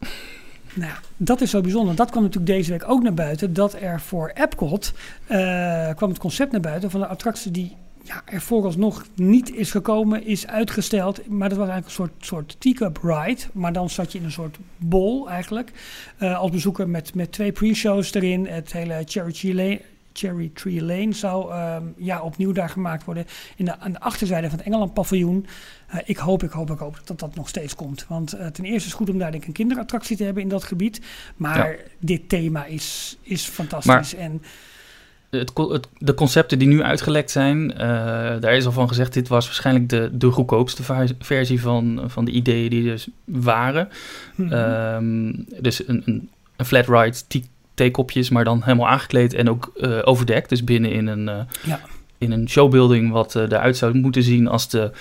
B: Nou, ja, dat is zo bijzonder. Dat kwam natuurlijk deze week ook naar buiten. Dat er voor Epcot eh, kwam het concept naar buiten van een attractie die ja, er vooralsnog niet is gekomen, is uitgesteld. Maar dat was eigenlijk een soort, soort teacup ride. Maar dan zat je in een soort bol eigenlijk. eh, als bezoeker met, met twee pre-shows erin. Het hele Cherry Tree Lane, Cherry Tree Lane zou ehm, ja, opnieuw daar gemaakt worden. In de, aan de achterzijde van het Engeland paviljoen. Eh, ik hoop, ik hoop, ik hoop dat dat nog steeds komt. Want eh, ten eerste is het goed om daar denk ik een kinderattractie te hebben in dat gebied. Maar dit thema is, is fantastisch. En
C: het, de concepten die nu uitgelekt zijn, eh, daar is al van gezegd, dit was waarschijnlijk de, de goedkoopste versie van, van de ideeën die dus waren.
B: Mhm.
C: Ehm, dus een, een, een flat ride, thee- theekopjes, maar dan helemaal aangekleed en ook eh, overdekt. Dus binnen in een, eh,
B: Ja.
C: in een showbuilding wat eruit zou moeten zien als de,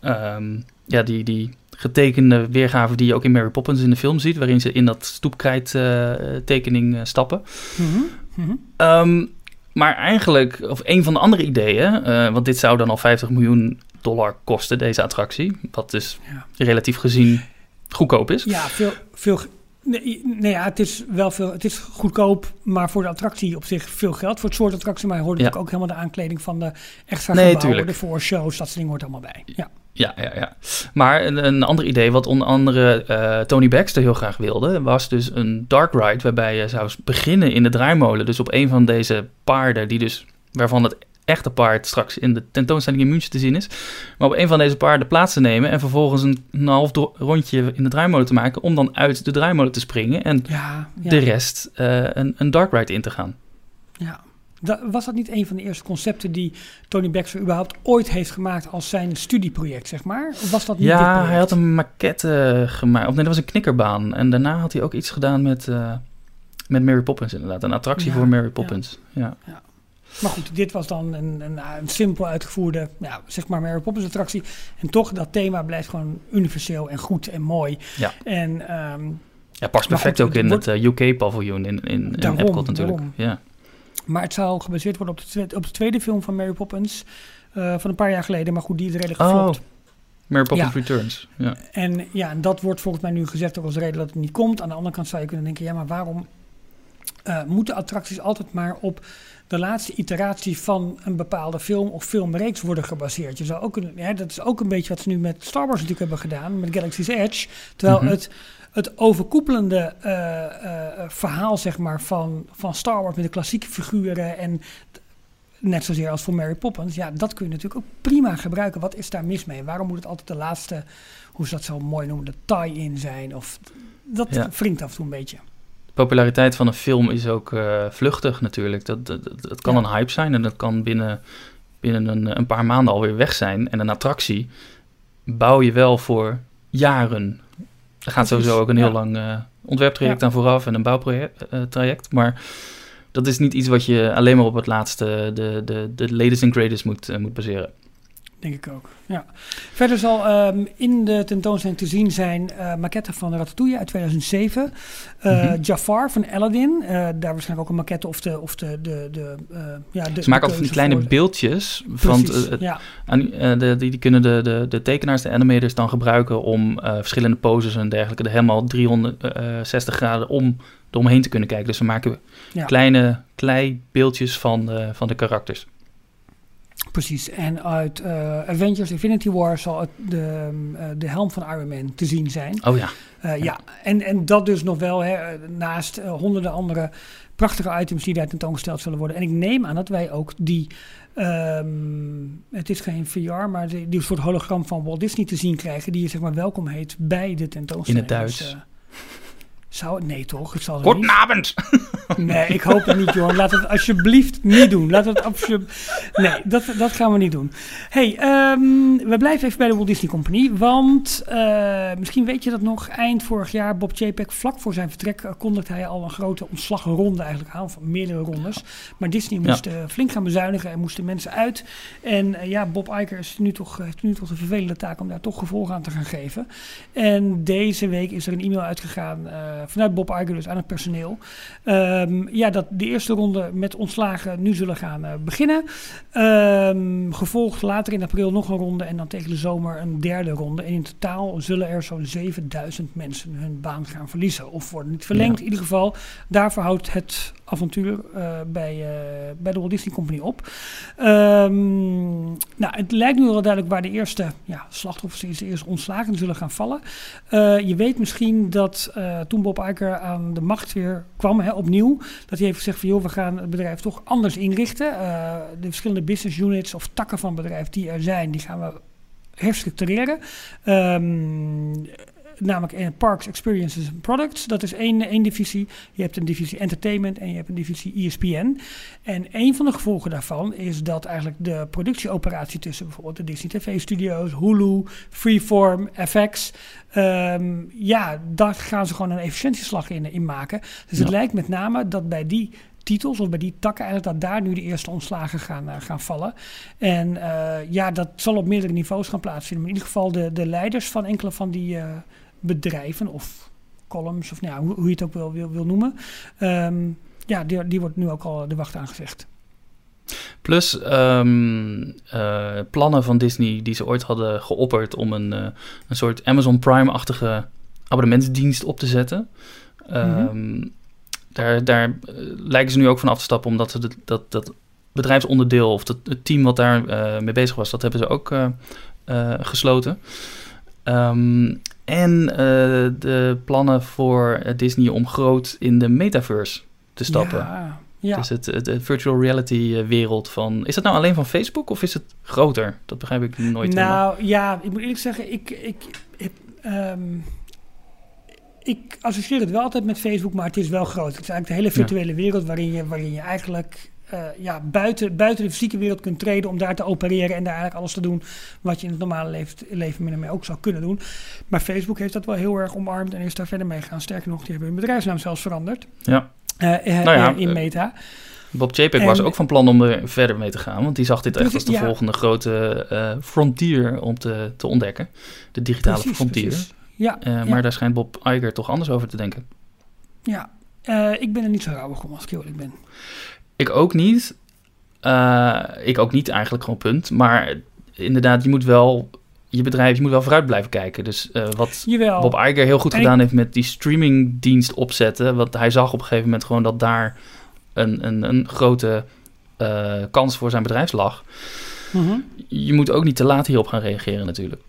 C: ehm, ja, die, die getekende weergave die je ook in Mary Poppins in de film ziet, waarin ze in dat stoepkrijt tekening stappen.
B: Mhm. Mhm.
C: Ehm, maar eigenlijk, of een van de andere ideeën, eh, want dit zou dan al 50 miljoen dollar kosten, deze attractie, wat dus
B: Ja.
C: relatief gezien goedkoop is.
B: Ja, veel. veel nee, nee, ja, het is wel veel. Het is goedkoop, maar voor de attractie op zich veel geld. Voor het soort attractie, maar je hoort
C: Ja.
B: natuurlijk ook helemaal de aankleding van de extra
C: Nee,
B: gebouwen,
C: tuurlijk.
B: de voorshows, dat soort dingen hoort allemaal bij. Ja.
C: Ja, ja, ja. Maar een, een ander idee, wat onder andere eh, Tony Baxter heel graag wilde, was dus een dark ride waarbij je zou beginnen in de draaimolen. Dus op een van deze paarden, die dus, waarvan het echte paard straks in de tentoonstelling in München te zien is. Maar op een van deze paarden plaats te nemen en vervolgens een, een half rondje in de draaimolen te maken om dan uit de draaimolen te springen en
B: Ja, ja,
C: de rest eh, een, een dark ride in te gaan.
B: ja. Was dat niet een van de eerste concepten die Tony Baxter überhaupt ooit heeft gemaakt als zijn studieproject, zeg maar? Of was dat niet
C: Ja, hij had een maquette gemaakt. Of nee, dat was een knikkerbaan. En daarna had hij ook iets gedaan met, eh, met Mary Poppins inderdaad. Een attractie
B: Ja,
C: voor Mary
B: ja.
C: Poppins. Ja.
B: Maar goed, dit was dan een, een, een simpel uitgevoerde, ja, zeg maar Mary Poppins attractie. En toch, dat thema blijft gewoon universeel en goed en mooi.
C: Ja.
B: En ehm,
C: ja, past perfect
B: goed,
C: ook in het eh, UK-paviljoen in, in, in
B: Daarom,
C: Epcot natuurlijk.
B: daarom.
C: Ja.
B: Maar het zou gebaseerd worden op de, twe- op de tweede film van Mary Poppins. eh, van een paar jaar geleden. Maar goed, die is redelijk
C: Oh,
B: geflopt.
C: Mary Poppins
B: Ja.
C: Returns. Ja.
B: En ja, en dat wordt volgens mij nu gezegd ook als reden dat het niet komt. Aan de andere kant zou je kunnen denken, ja, maar waarom eh, moeten attracties altijd maar op de laatste iteratie van een bepaalde film of filmreeks worden gebaseerd? Je zou ook kunnen, ja, dat is ook een beetje wat ze nu met Star Wars natuurlijk hebben gedaan, met Galaxy's Edge. Terwijl
C: Mhm.
B: het, het overkoepelende eh, eh, verhaal, zeg maar, van, van Star Wars met de klassieke figuren en net zozeer als voor Mary Poppins, ja, dat kun je natuurlijk ook prima gebruiken. Wat is daar mis mee? Waarom moet het altijd de laatste, hoe ze dat zo mooi noemen, de tie-in zijn? Of dat
C: Ja.
B: wringt af en toe een beetje.
C: De populariteit van een film is ook eh, vluchtig natuurlijk. Dat, dat, dat, kan
B: Ja.
C: een hype zijn en dat kan binnen, binnen een, een paar maanden alweer weg zijn. En een attractie bouw je wel voor jaren. Er gaat
B: Precies,
C: sowieso ook een heel
B: ja.
C: lang eh, ontwerptraject
B: Ja.
C: aan vooraf en een bouwtraject. traject. maar dat is niet iets wat je alleen maar op het laatste, de, de, de latest and greatest moet, eh, moet baseren.
B: Denk ik ook. Ja. Verder zal ehm, in de tentoonstelling te zien zijn eh maquette van Ratatouille uit 2007. Eh,
C: Mhm.
B: Jafar van Aladdin. eh, daar waarschijnlijk ook een maquette of de. Of de, de, de, ja, de
C: Ze maken altijd van die kleine
B: voor-
C: beeldjes. Van,
B: Precies, ja.
C: aan, de, die, die kunnen de, de, de tekenaars, de animators dan gebruiken om verschillende poses en dergelijke, er helemaal 360 graden om eromheen te kunnen kijken. Dus we maken
B: Ja.
C: kleine klei beeldjes van van de karakters.
B: Precies. En uit eh, Avengers Infinity War zal het de, eh, de helm van Iron Man te zien zijn.
C: Oh ja,
B: Eh, ja, en, en dat dus nog wel, hè, naast honderden andere prachtige items die daar tentoongesteld zullen worden. En ik neem aan dat wij ook die, ehm, het is geen VR, maar die, die soort hologram van Walt Disney te zien krijgen, die je zeg maar welkom heet bij de tentoonstelling.
C: In het Duits.
B: Dus, zou het? Nee toch? Het zal
C: goedenavond!
B: Nee, ik hoop het niet, Johan. Laat het alsjeblieft niet doen. Laat het alsjeblieft... Nee, dat, dat gaan we niet doen. hey, ehm, we blijven even bij de Walt Disney Company. Want eh, misschien weet je dat nog. Eind vorig jaar, Bob Chapek, vlak voor zijn vertrek... eh, kondigde hij al een grote ontslagronde eigenlijk aan. Van meerdere rondes. Maar Disney
C: Ja.
B: moest eh, flink gaan bezuinigen. En moesten mensen uit. En ja, Bob Iger is nu toch, heeft nu toch de vervelende taak... om daar toch gevolg aan te gaan geven. En deze week is er een e-mail uitgegaan... vanuit Bob Iger dus aan het personeel... Ehm, ja, dat de eerste ronde met ontslagen nu zullen gaan eh, beginnen. Ehm, gevolgd later in april nog een ronde en dan tegen de zomer een derde ronde. En in totaal zullen er zo'n 7000 mensen hun baan gaan verliezen. Of worden niet verlengd.
C: Ja.
B: In ieder geval, daarvoor houdt het avontuur eh, bij, eh, bij de Walt Disney Company op. Ehm, nou, het lijkt nu wel duidelijk waar de eerste ja, slachtoffers, de eerste ontslagen zullen gaan vallen. Eh, je weet misschien dat toen Bob Iger aan de macht weer kwam, hè, opnieuw, dat hij heeft gezegd van joh, we gaan het bedrijf toch anders inrichten. De verschillende business units of takken van bedrijf die er zijn, die gaan we herstructureren. Ehm, namelijk eh, Parks, Experiences and Products. Dat is één, één divisie. Je hebt een divisie Entertainment en je hebt een divisie ESPN. En een van de gevolgen daarvan is dat eigenlijk de productieoperatie tussen bijvoorbeeld de Disney TV-studio's, Hulu, Freeform, FX... ehm, ja, daar gaan ze gewoon een efficiëntieslag in, in maken. Dus het lijkt met name dat bij die titels of bij die takken eigenlijk dat daar nu de eerste ontslagen gaan, eh, gaan vallen. En eh, ja, dat zal op meerdere niveaus gaan plaatsvinden. Maar in ieder geval de, de leiders van enkele van die bedrijven of columns of nou ja, hoe, hoe je het ook wil, wil, wil noemen. ehm, ja, die, die wordt nu ook al de wacht aangezegd.
C: Plus ehm, eh, plannen van Disney die ze ooit hadden geopperd om een, eh, een soort Amazon Prime-achtige abonnementsdienst op te zetten. Ehm, Daar, daar eh, lijken ze nu ook van af te stappen, omdat ze de- dat, dat bedrijfsonderdeel of dat, het team wat daar mee bezig was, dat hebben ze ook gesloten. En eh, de plannen voor eh, Disney om groot in de metaverse te stappen.
B: Ja, ja.
C: Dus het, het, virtual reality eh, wereld van... Is dat nou alleen van Facebook of is het groter? Dat begrijp ik nooit helemaal.
B: Nou ja, ik moet eerlijk zeggen, ik, ik, ik, ehm, ik associeer het wel altijd met Facebook, maar het is wel groot. Het is eigenlijk de hele virtuele wereld waarin je, waarin je eigenlijk eh, ja, buiten, buiten de fysieke wereld kunt treden om daar te opereren en daar eigenlijk alles te doen wat je in het normale leven, leven min of meer ook zou kunnen doen. Maar Facebook heeft dat wel heel erg omarmd en is daar verder mee gegaan. Sterker nog, die hebben hun bedrijfsnaam zelfs veranderd
C: Ja.
B: eh, eh,
C: Nou ja,
B: in Meta.
C: Bob Chapek was ook van plan om er verder mee te gaan. Want die zag dit echt als de
B: ja.
C: volgende grote frontier om te, te ontdekken. De digitale
B: Precies,
C: frontier.
B: precies. Ja, ja.
C: Maar daar schijnt Bob Iger toch anders over te denken.
B: ja. Ik ben er niet zo rauwig om als ik eerlijk ben.
C: Ik ook niet. Eh, ik ook niet eigenlijk gewoon punt. Maar inderdaad, je moet wel... Je bedrijf, je moet wel vooruit blijven kijken. Dus eh, wat
B: Jawel.
C: Bob Iger heel goed
B: En
C: gedaan heeft met die streamingdienst opzetten. Want hij zag op een gegeven moment gewoon dat daar een, een, een grote eh, kans voor zijn bedrijf lag.
B: Mhm.
C: Je moet ook niet te laat hierop gaan reageren natuurlijk.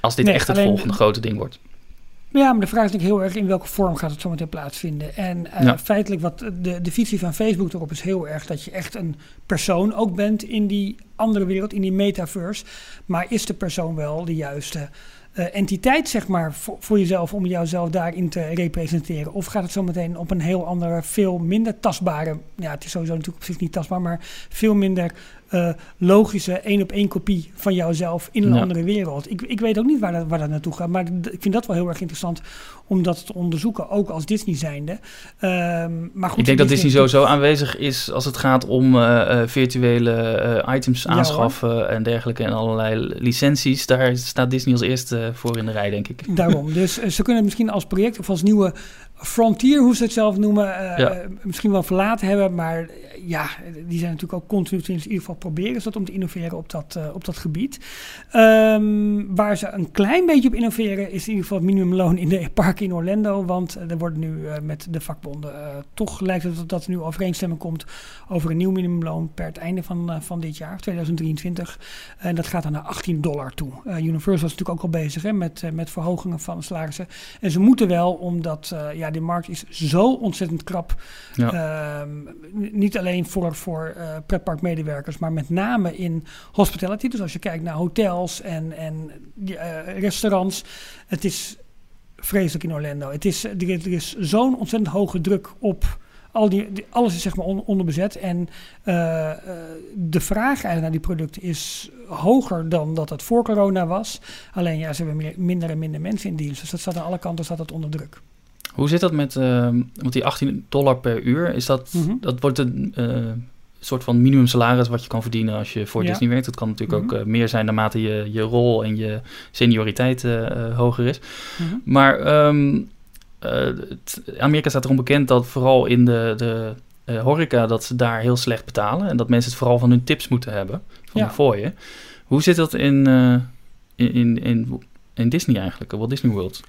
C: Als dit
B: Nee,
C: echt het
B: alleen-
C: volgende grote ding wordt.
B: Ja, maar de vraag is natuurlijk heel erg in welke vorm gaat het zometeen plaatsvinden. En eh,
C: Ja.
B: feitelijk, wat de, de visie van Facebook erop is heel erg dat je echt een persoon ook bent in die andere wereld, in die metaverse. Maar is de persoon wel de juiste eh, entiteit, zeg maar, voor, voor jezelf om jouzelf daarin te representeren? Of gaat het zometeen op een heel andere, veel minder tastbare, ja, het is sowieso natuurlijk op zich niet tastbaar, maar veel minder eh, logische één op één kopie van jouzelf in een
C: Ja.
B: andere wereld. Ik, ik weet ook niet waar dat, waar dat naartoe gaat, maar ik vind dat wel heel erg interessant om dat te onderzoeken, ook als Disney zijnde. Ehm, maar goed,
C: Ik denk dat Disney sowieso aanwezig is als het gaat om eh, eh, virtuele eh, items
B: Ja,
C: aanschaffen en dergelijke en allerlei licenties. Daar staat Disney als eerste voor in de rij, denk ik.
B: Daarom. Dus ze kunnen het misschien als project of als nieuwe frontier, hoe ze het zelf noemen,
C: Ja.
B: misschien wel verlaten hebben. Maar ja, die zijn natuurlijk ook continu in ieder geval proberen ze dat om te innoveren op dat, op dat gebied. Ehm, waar ze een klein beetje op innoveren is in ieder geval het minimumloon in de in Orlando. Want eh, er wordt nu eh, met de vakbonden eh, toch lijkt het dat er nu overeenstemming komt over een nieuw minimumloon per het einde van, van dit jaar, 2023. En dat gaat dan naar 18 dollar toe. Universal is natuurlijk ook al bezig hè, met, met verhogingen van salarissen. En ze moeten wel, omdat ja, de markt is zo ontzettend krap.
C: Ja.
B: Ehm, niet alleen voor, voor pretparkmedewerkers, maar met name in hospitality. Dus als je kijkt naar hotels en, en restaurants. Het is vreselijk in Orlando. Het is, er is, er is zo'n ontzettend hoge druk op. Al die, die- alles is zeg maar on- onderbezet. En eh, eh, de vraag eigenlijk naar die producten is hoger dan dat het voor corona was. Alleen ja, ze hebben meer, minder en minder mensen in dienst. Dus dat staat aan alle kanten staat dat onder druk.
C: Hoe zit dat met, ehm, want die 18 dollar per uur, is dat,
B: Mhm.
C: dat wordt een eh, soort van minimum salaris wat je kan verdienen als je voor
B: Ja.
C: Disney werkt. Dat kan natuurlijk
B: Mhm.
C: ook eh, meer zijn naarmate je, je rol en je senioriteit eh, eh, hoger is.
B: Mhm.
C: Maar ehm, eh, het- Amerika staat erom bekend dat vooral in de, de horeca dat ze daar heel slecht betalen. En dat mensen het vooral van hun tips moeten hebben, van
B: Ja.
C: de fooien. Hoe zit dat in, in, in, in, in Disney eigenlijk, Walt Disney World?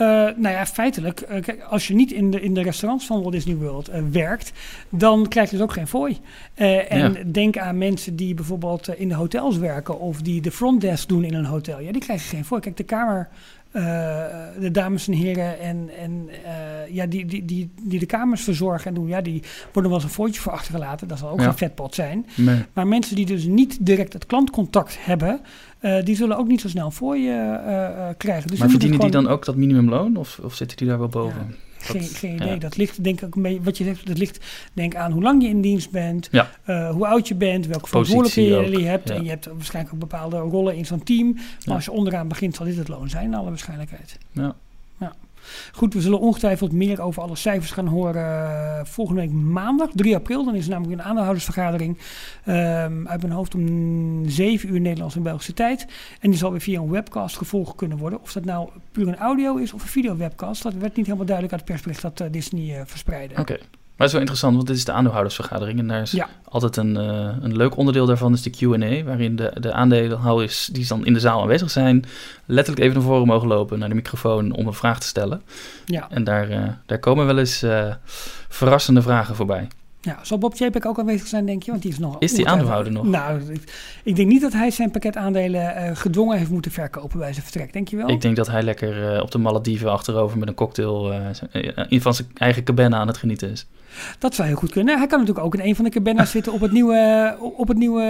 B: Eh, nou ja, feitelijk, eh, kijk, als je niet in de, in de restaurants van Walt Disney World eh, werkt, dan krijg je dus ook geen fooi. En
C: Ja.
B: denk aan mensen die bijvoorbeeld in de hotels werken of die de frontdesk doen in een hotel. Ja, die krijgen geen fooi. Kijk, de eh, de dames en heren en, en eh, ja, die, die, die, die de kamers verzorgen en doen, ja, die worden wel eens een voortje voor achtergelaten. Dat zal ook
C: Ja.
B: geen vetpot zijn.
C: Nee.
B: Maar mensen die dus niet direct het klantcontact hebben, eh, die zullen ook niet zo snel voor je eh, eh, krijgen. Dus
C: maar verdienen die dan ook dat minimumloon? Of, of zitten die daar wel boven?
B: Geen, geen idee.
C: ja.
B: Dat ligt denk ik ook mee, wat je zegt, dat ligt denk aan hoe lang je in dienst bent,
C: Ja.
B: eh, hoe oud je bent, welke verantwoordelijkheden je hebt.
C: ja.
B: En je hebt waarschijnlijk ook bepaalde rollen in zo'n team. Maar als je onderaan begint, zal dit het loon zijn, in alle waarschijnlijkheid.
C: Ja.
B: Goed, we zullen ongetwijfeld meer over alle cijfers gaan horen eh, volgende week maandag, 3 april. Dan is er namelijk een aandeelhoudersvergadering ehm, uit mijn hoofd om 7 uur Nederlandse en Belgische tijd. En die zal weer via een webcast gevolgd kunnen worden. Of dat nou puur een audio is of een video-webcast, dat werd niet helemaal duidelijk uit het persbericht dat eh, Disney eh, verspreidde.
C: Oké. Maar het is wel interessant, want dit is de aandeelhoudersvergadering. En daar is
B: Ja.
C: altijd een, eh, een leuk onderdeel daarvan is de Q&A. Waarin de, de aandeelhouders die dan in de zaal aanwezig zijn... letterlijk even naar voren mogen lopen naar de microfoon om een vraag te stellen.
B: Ja,
C: En daar, eh, daar komen wel eens eh, verrassende vragen voorbij.
B: Ja. zal Bob Chapek ook aanwezig zijn, denk je? Want die is nog.
C: Is die aandeelhouder nog?
B: Nou, ik, ik denk niet dat hij zijn pakket aandelen eh, gedwongen heeft moeten verkopen bij zijn vertrek. Denk je wel?
C: Ik denk dat hij lekker eh, op de Malediven achterover met een cocktail... in van zijn eigen cabine aan het genieten is.
B: Dat zou heel goed kunnen. Hij kan natuurlijk ook in een van de cabanas zitten op het nieuwe, op het nieuwe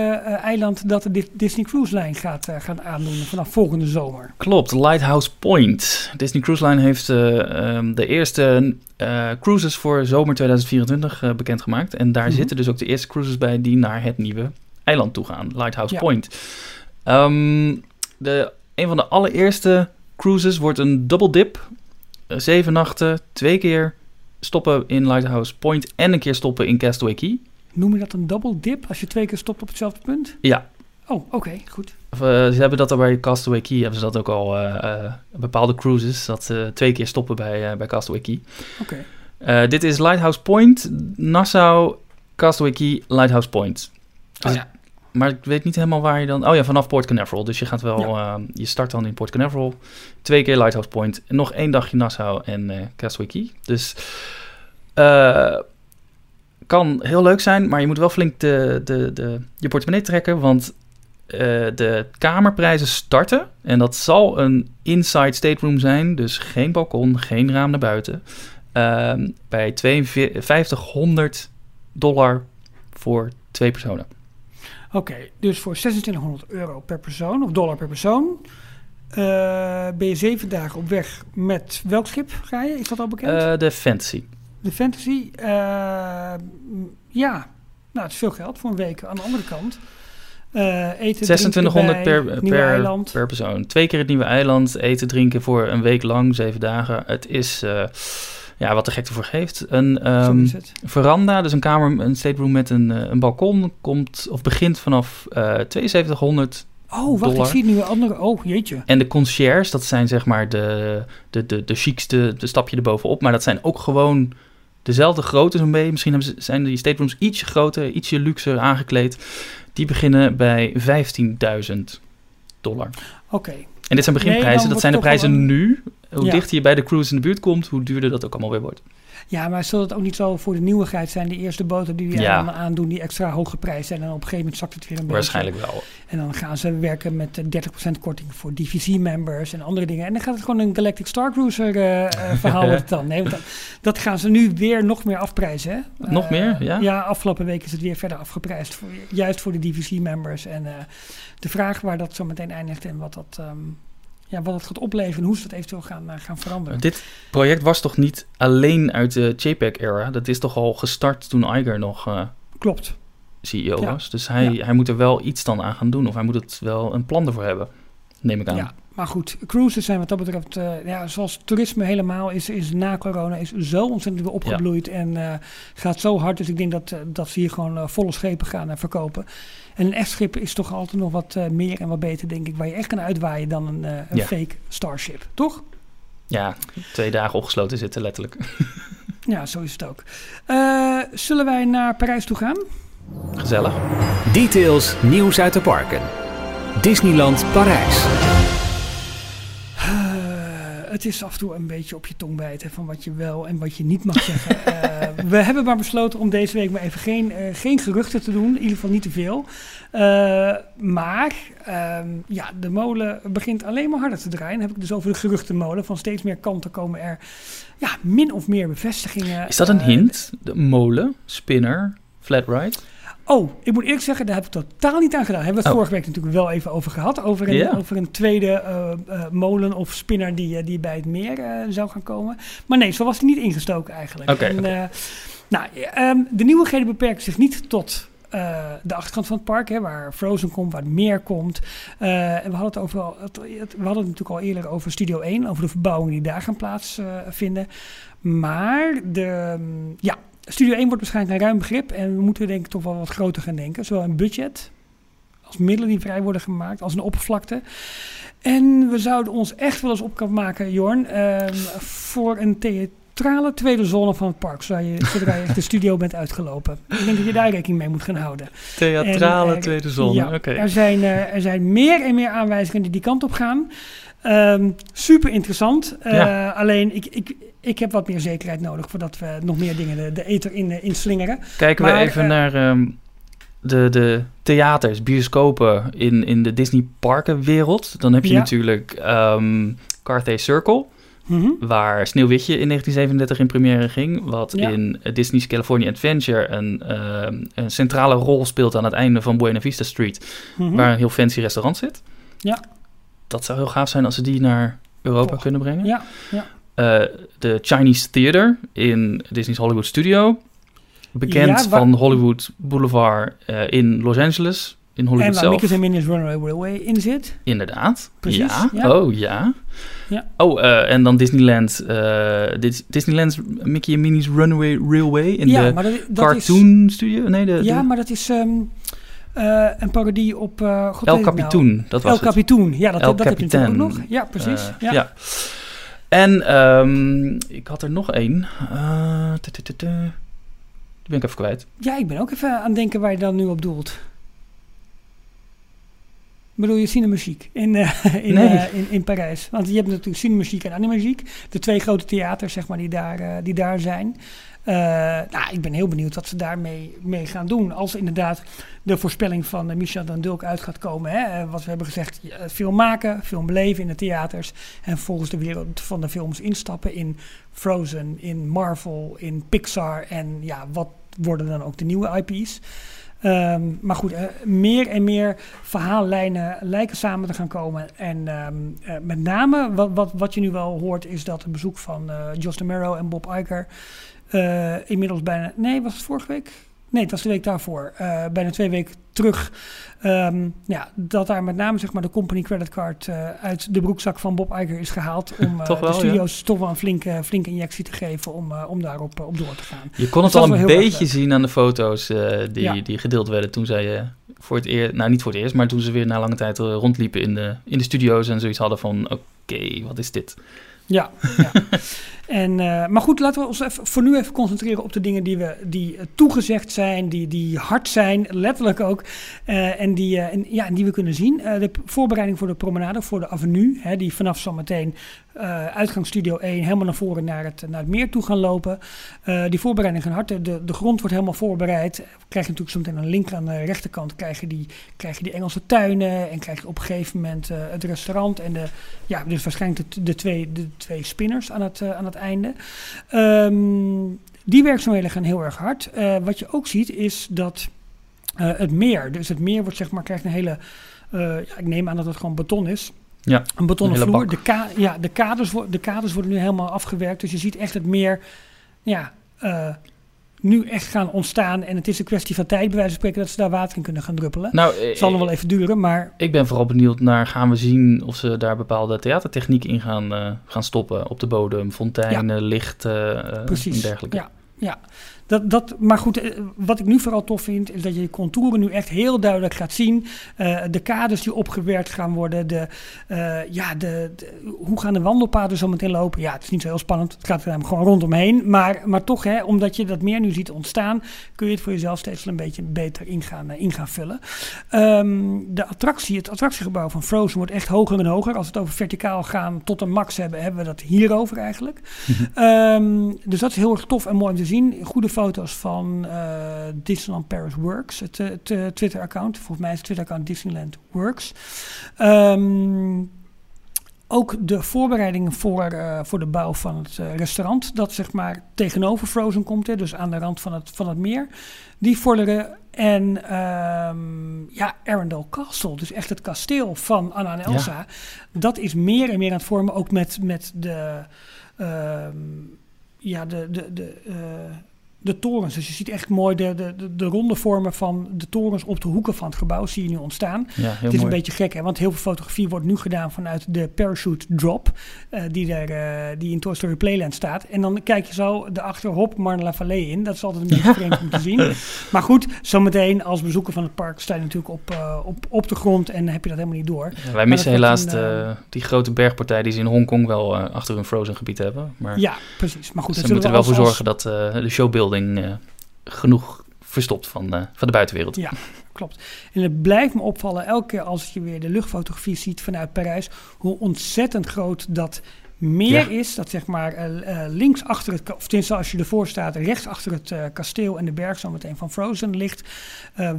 B: eiland dat de Di- Disney Cruise Line gaat, gaan aandoen vanaf volgende zomer.
C: Klopt, Lighthouse Point. Disney Cruise Line heeft eh, ehm, de eerste eh, cruises voor zomer 2024 eh, bekendgemaakt. En daar
B: Mhm.
C: zitten dus ook de eerste cruises bij die naar het nieuwe eiland toe gaan, Lighthouse
B: Ja.
C: Point. Ehm, de, een van de allereerste cruises wordt een double dip. Eh, zeven nachten, twee keer stoppen in Lighthouse Point en een keer stoppen in Castaway Key.
B: Noem je dat een double dip als je twee keer stopt op hetzelfde punt?
C: Ja,
B: Oh, oké, goed.
C: Of, eh, ze hebben dat al bij Castaway Key, hebben ze dat ook al, eh, eh, bepaalde cruises, dat ze twee keer stoppen bij, bij Castaway Key.
B: Oké.
C: Dit is Lighthouse Point, Nassau, Castaway Key, Lighthouse Point. Dus-
B: Oh, ja.
C: Maar ik weet niet helemaal waar je dan... Oh ja, vanaf Port Canaveral. Dus je gaat wel... eh, je start dan in Port Canaveral. Twee keer Lighthouse Point. En nog één dagje Nassau en Castaway Key. Dus... kan heel leuk zijn, maar je moet wel flink de, de, de, je portemonnee trekken. Want eh, de kamerprijzen starten. En dat zal een inside stateroom zijn. Dus geen balkon, geen raam naar buiten. Ehm, bij 5200 dollar voor twee personen.
B: Oké, dus voor 2600 euro per persoon, of dollar per persoon, eh, ben je zeven dagen op weg met welk schip ga je? Is dat al bekend?
C: Eh, de Fantasy.
B: de Fantasy. ja, nou, het is veel geld voor een week. Aan de andere kant, eh eten,
C: 2600
B: drinken
C: per,
B: nieuwe
C: per, per persoon. Twee keer het nieuwe eiland. Eten, drinken voor een week lang, zeven dagen. Het is eh, ja, wat de gek ervoor geeft. Een ehm, veranda, dus een kamer, een stateroom met een, eh, een balkon, komt of begint vanaf eh 7200
B: Oh, wacht,
C: dollar.
B: ik zie nu een andere. Oh, jeetje.
C: En de concierge, dat zijn zeg maar de, de, de, de chicste, de stapje erbovenop. Maar dat zijn ook gewoon dezelfde grootte zo'n beetje. Misschien ze, zijn die staterooms ietsje groter, ietsje luxer aangekleed. Die beginnen bij 15.000 dollar.
B: Oké.
C: En dit zijn beginprijzen, dat zijn de prijzen nu. Hoe
B: Ja.
C: dichter je bij de cruise in de buurt komt, hoe duurder dat ook allemaal weer wordt.
B: Ja, maar zal het ook niet zo voor de nieuwigheid zijn? De eerste boten die die
C: Ja.
B: aandoen, die extra hoog geprijsd zijn. En op een gegeven moment zakt het weer een beetje.
C: Waarschijnlijk wel.
B: En dan gaan ze werken met eh, 30% korting voor DVC-members en andere dingen. En dan gaat het gewoon een Galactic Star Cruiser eh, eh, verhaal wordt het dan. Nee, want dat, dat gaan ze nu weer nog meer afprijzen. Hè?
C: Nog
B: Eh,
C: meer, ja?
B: Ja, afgelopen week is het weer verder afgeprijsd. Voor, juist voor de DVC-members. En eh, de vraag waar dat zo meteen eindigt en wat dat, ehm, ja, wat dat gaat opleveren en hoe ze dat eventueel gaan, eh, gaan veranderen.
C: Dit project was toch niet alleen uit de JPEG-era? Dat is toch al gestart toen Iger nog eh,
B: Klopt.
C: CEO
B: Ja.
C: was. Dus hij, hij moet er wel iets dan aan gaan doen. Of hij moet het wel een plan ervoor hebben, neem ik aan.
B: Ja, maar goed, cruises zijn wat dat betreft, eh, ja, zoals toerisme helemaal is, is na corona is zo ontzettend weer opgebloeid en eh, gaat zo hard. Dus ik denk dat, eh, dat ze hier gewoon volle schepen gaan verkopen. En een echt schip is toch altijd nog wat meer en wat beter, denk ik, waar je echt kan uitwaaien dan een, eh, een
C: Ja.
B: fake Starship, toch?
C: Ja, twee dagen opgesloten zitten letterlijk.
B: Ja, zo is het ook. Eh, zullen wij naar Parijs toe gaan?
C: Gezellig.
A: Details nieuws uit de parken. Disneyland Parijs.
B: Het is af en toe een beetje op je tong bijten van wat je wel en wat je niet mag zeggen. Eh, we hebben maar besloten om deze week maar even geen, eh, geen geruchten te doen. In ieder geval niet te veel. Eh, maar ehm, ja, de molen begint alleen maar harder te draaien. Dan heb ik dus over de geruchtenmolen. Van steeds meer kanten komen er ja, min of meer bevestigingen.
C: Is dat een hint? De molen, spinner, flat ride?
B: Oh, ik moet eerlijk zeggen, daar heb ik totaal niet aan gedaan. Daar hebben we het
C: Oh.
B: vorige week natuurlijk wel even over gehad. Over een,
C: Ja.
B: over een tweede eh, eh, molen of spinner die, eh, die bij het meer zou gaan komen. Maar nee, zo was hij niet ingestoken eigenlijk.
C: Oké,
B: En, eh, nou, ehm, de nieuwigheden beperken zich niet tot de achterkant van het park, hè, waar Frozen komt, waar het meer komt. En we hadden het, over, al- het, het- we hadden het natuurlijk al eerder over Studio 1, over de verbouwingen die daar gaan plaatsvinden. maar de, ja, Studio 1 wordt waarschijnlijk een ruim begrip en we moeten denk ik toch wel wat groter gaan denken. Zowel in budget, als middelen die vrij worden gemaakt, als een oppervlakte. En we zouden ons echt wel eens op kunnen maken, Jorn, ehm, voor een theatrale tweede zone van het park, zodra je, zodra je echt de studio bent uitgelopen. Ik denk dat je daar rekening mee moet gaan houden.
C: Theatrale
B: En, eh,
C: tweede zone,
B: Ja,
C: oké.
B: er, zijn, eh, er zijn meer en meer aanwijzingen die die kant op gaan. Ehm, super interessant. Eh,
C: Ja.
B: Alleen ik, ik, ik heb wat meer zekerheid nodig voordat we nog meer dingen de, de ether in, eh, inslingeren.
C: Kijken we even
B: eh,
C: naar ehm, de, de theaters, bioscopen in, in de Disney parkenwereld. Dan heb je
B: Ja.
C: natuurlijk ehm Carthay Circle,
B: Mhm.
C: waar Sneeuwwitje in 1937 in première ging. Wat
B: Ja.
C: in Disney's California Adventure een, ehm, een centrale rol speelt aan het einde van Buena Vista Street.
B: Mhm.
C: Waar een heel fancy restaurant zit.
B: Ja.
C: Dat zou heel gaaf zijn als ze die naar Europa kunnen brengen.
B: Ja, ja.
C: Eh, de Chinese Theater in Disney's Hollywood Studio. Bekend
B: Ja,
C: van Hollywood Boulevard eh, in Los Angeles. In Hollywood
B: En waar
C: zelf.
B: En Minnie's Runaway Railway in zit.
C: Inderdaad.
B: Precies,
C: Ja.
B: ja.
C: Oh, ja.
B: Ja.
C: Oh, eh, en dan Disneyland. Dis- Disneyland's Mickey en Minnie's Runaway Railway in
B: ja,
C: de
B: maar dat, dat
C: Cartoon Studio. Nee, de.
B: Ja,
C: de
B: maar dat is ehm, eh, een parodie op... God
C: El
B: nou.
C: Capitoon. Dat was
B: El. Capitoon. Ja, dat,
C: El
B: dat heb je natuurlijk ook nog. Ja, precies. Ja.
C: En ehm, ik had er nog één. Tu. Die ben ik even kwijt.
B: Ja, ik ben ook even aan het denken waar je dan nu op doelt. Bedoel je Cinemuziek in, eh, in,
C: Nee.
B: eh, in, in Parijs? Want je hebt natuurlijk Cinemuziek en Animagiek. De twee grote theaters zeg maar, die, daar, die daar zijn. Eh, nou, ik ben heel benieuwd wat ze daarmee mee gaan doen. Als inderdaad de voorspelling van eh, Michel dan Dulk uit gaat komen. Hè? Eh, wat we hebben gezegd, film maken, film beleven in de theaters. En volgens de wereld van de films instappen in Frozen, in Marvel, in Pixar. En ja, wat worden dan ook de nieuwe IP's? Ehm, maar goed, meer en meer verhaallijnen lijken samen te gaan komen. En ehm, eh, met name wat, wat, wat je nu wel hoort is dat het bezoek van eh Josh DeMero en Bob Iger eh, inmiddels bijna... Nee, was het vorige week? Nee, het was de week daarvoor. eh, bijna twee weken terug. Ehm, ja, dat daar met name zeg maar, de company creditcard eh, uit de broekzak van Bob Iger is gehaald. Om
C: wel,
B: de studio's toch wel een flinke, flinke injectie te geven om, om daarop op door te gaan.
C: Je kon
B: Dus
C: het
B: dat
C: al een beetje zien aan de foto's die,
B: Ja.
C: die gedeeld werden toen zij voor het eerst, nou niet voor het eerst, maar toen ze weer na lange tijd rondliepen in de, in de studio's en zoiets hadden van oké, wat is dit?
B: Ja, ja. en, eh, maar goed, laten we ons even, voor nu even concentreren op de dingen die, we, die eh, toegezegd zijn, die, die hard zijn, letterlijk ook. eh, en, die, en, ja, die we kunnen zien. De voorbereiding voor de promenade, voor de avenue, hè, die vanaf zometeen eh uitgangsstudio 1 helemaal naar voren naar het, naar het meer toe gaan lopen. Eh, die voorbereiding gaan hard. De, de, grond wordt helemaal voorbereid. Krijg je natuurlijk zometeen de linker aan de rechterkant krijg je die, krijg je die Engelse tuinen en krijg je op een gegeven moment eh, het restaurant en de, ja, dus waarschijnlijk de, de, twee, de twee spinners aan het, aan het einde. Ehm, die werkzaamheden gaan heel erg hard. Wat je ook ziet is dat het meer, dus het meer wordt zeg maar, krijgt een hele, ik neem aan dat het gewoon beton is.
C: Ja,
B: Een betonnen
C: een
B: vloer. De, ka ja, de, kaders, de kaders worden nu helemaal afgewerkt. Dus je ziet echt het meer ja, eh, nu echt gaan ontstaan. En het is een kwestie van tijd, bij wijze van spreken, dat ze daar water in kunnen gaan druppelen.
C: Nou, eh,
B: Het zal nog wel even duren, maar
C: ik ben vooral benieuwd naar, gaan we zien of ze daar bepaalde theatertechniek in gaan, eh, gaan stoppen op de bodem, fonteinen, licht eh, eh,
B: precies.
C: en dergelijke.
B: Ja, ja. Dat, dat, maar goed, eh, wat ik nu vooral tof vind, is dat je de contouren nu echt heel duidelijk gaat zien. Eh, de kaders die opgewerkt gaan worden. De, eh, ja, de, de- hoe gaan de wandelpaden zo meteen lopen? Ja, het is niet zo heel spannend. Het gaat er namelijk gewoon rondomheen. Maar, maar toch, hè, omdat je dat meer nu ziet ontstaan, kun je het voor jezelf steeds een beetje beter in gaan, in gaan vullen. Ehm, de attractie, het attractiegebouw van Frozen wordt echt hoger en hoger. Als we het over verticaal gaan tot een max hebben, hebben we dat hierover eigenlijk. Ehm, dus dat is heel erg tof en mooi om te zien. Goede foto's van eh, Disneyland Paris Works, het, eh, het eh, Twitter-account. Volgens mij is het Twitter-account Disneyland Works. Ehm, ook de voorbereidingen voor, voor de bouw van het restaurant, dat zeg maar tegenover Frozen komt, hè, dus aan de rand van het, van het meer. Die vorderen. En ehm, ja, Arendelle Castle, dus echt het kasteel van Anna en Elsa. Dat is meer en meer aan het vormen, ook met, met de, ehm, ja, de, de, de, de torens. Dus je ziet echt mooi de, de, de, de ronde vormen van de torens op de hoeken van het gebouw zie je nu ontstaan.
C: Ja,
B: Het is
C: mooi.
B: een beetje gek, hè? want heel veel fotografie wordt nu gedaan vanuit de parachute drop, eh, die, er, eh, die in Toy Story Playland staat. En dan kijk je zo de achterhop Marne Valley in. Dat is altijd een beetje vreemd om te zien. Maar goed, zometeen als bezoeker van het park sta je natuurlijk op, eh, op, op de grond en heb je dat helemaal niet door.
C: Ja, wij missen helaas
B: een,
C: die grote bergpartij die ze in Hongkong wel achter hun frozen gebied hebben. Maar
B: Ja, precies. Maar goed,
C: ze moeten er wel
B: we
C: voor zorgen dat de showbuilding eh, genoeg verstopt van, eh, van de buitenwereld.
B: Ja. Klopt. En het blijft me opvallen elke keer als je weer de luchtfotografie ziet vanuit Parijs, hoe ontzettend groot dat meer
C: Ja.
B: is. Dat zeg maar eh, links achter het, of tenminste als je ervoor staat, rechts achter het kasteel en de berg zometeen van Frozen ligt.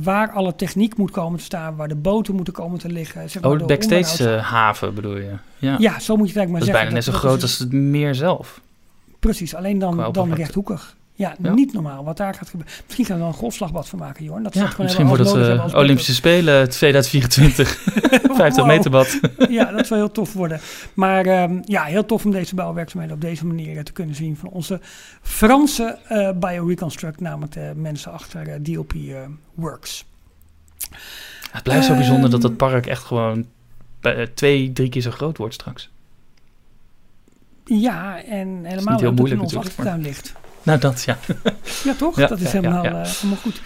B: waar alle techniek moet komen te staan, waar de boten moeten komen te liggen. Zeg maar
C: Oh,
B: de
C: backstage haven bedoel je? Ja.
B: ja, zo moet je het eigenlijk maar
C: dat is
B: zeggen.
C: bijna net zo groot
B: is-
C: als het meer zelf.
B: Precies, alleen dan, dan rechthoekig. Ja,
C: Ja.
B: niet normaal wat daar gaat gebeuren. Misschien gaan we wel een golfslagbad van maken, Jorn. Dat
C: Ja, misschien wordt het
B: nodig
C: eh, Olympische Spelen 2024. 50
B: Wow.
C: meter bad.
B: ja, dat zou heel tof worden. Maar ehm, ja, heel tof om deze bouwwerkzaamheden op deze manier eh, te kunnen zien van onze Franse eh Bioreconstruct, namelijk de mensen achter eh, DLP Works.
C: Het blijft zo bijzonder dat
B: Ehm.
C: het park echt gewoon twee, drie keer zo groot wordt straks.
B: Ja, en helemaal dat het in onze achtertuin ligt.
C: Nou, dat ja.
B: Ja, toch?
C: Ja,
B: dat is
C: ja,
B: helemaal,
C: ja, ja.
B: eh, helemaal goed.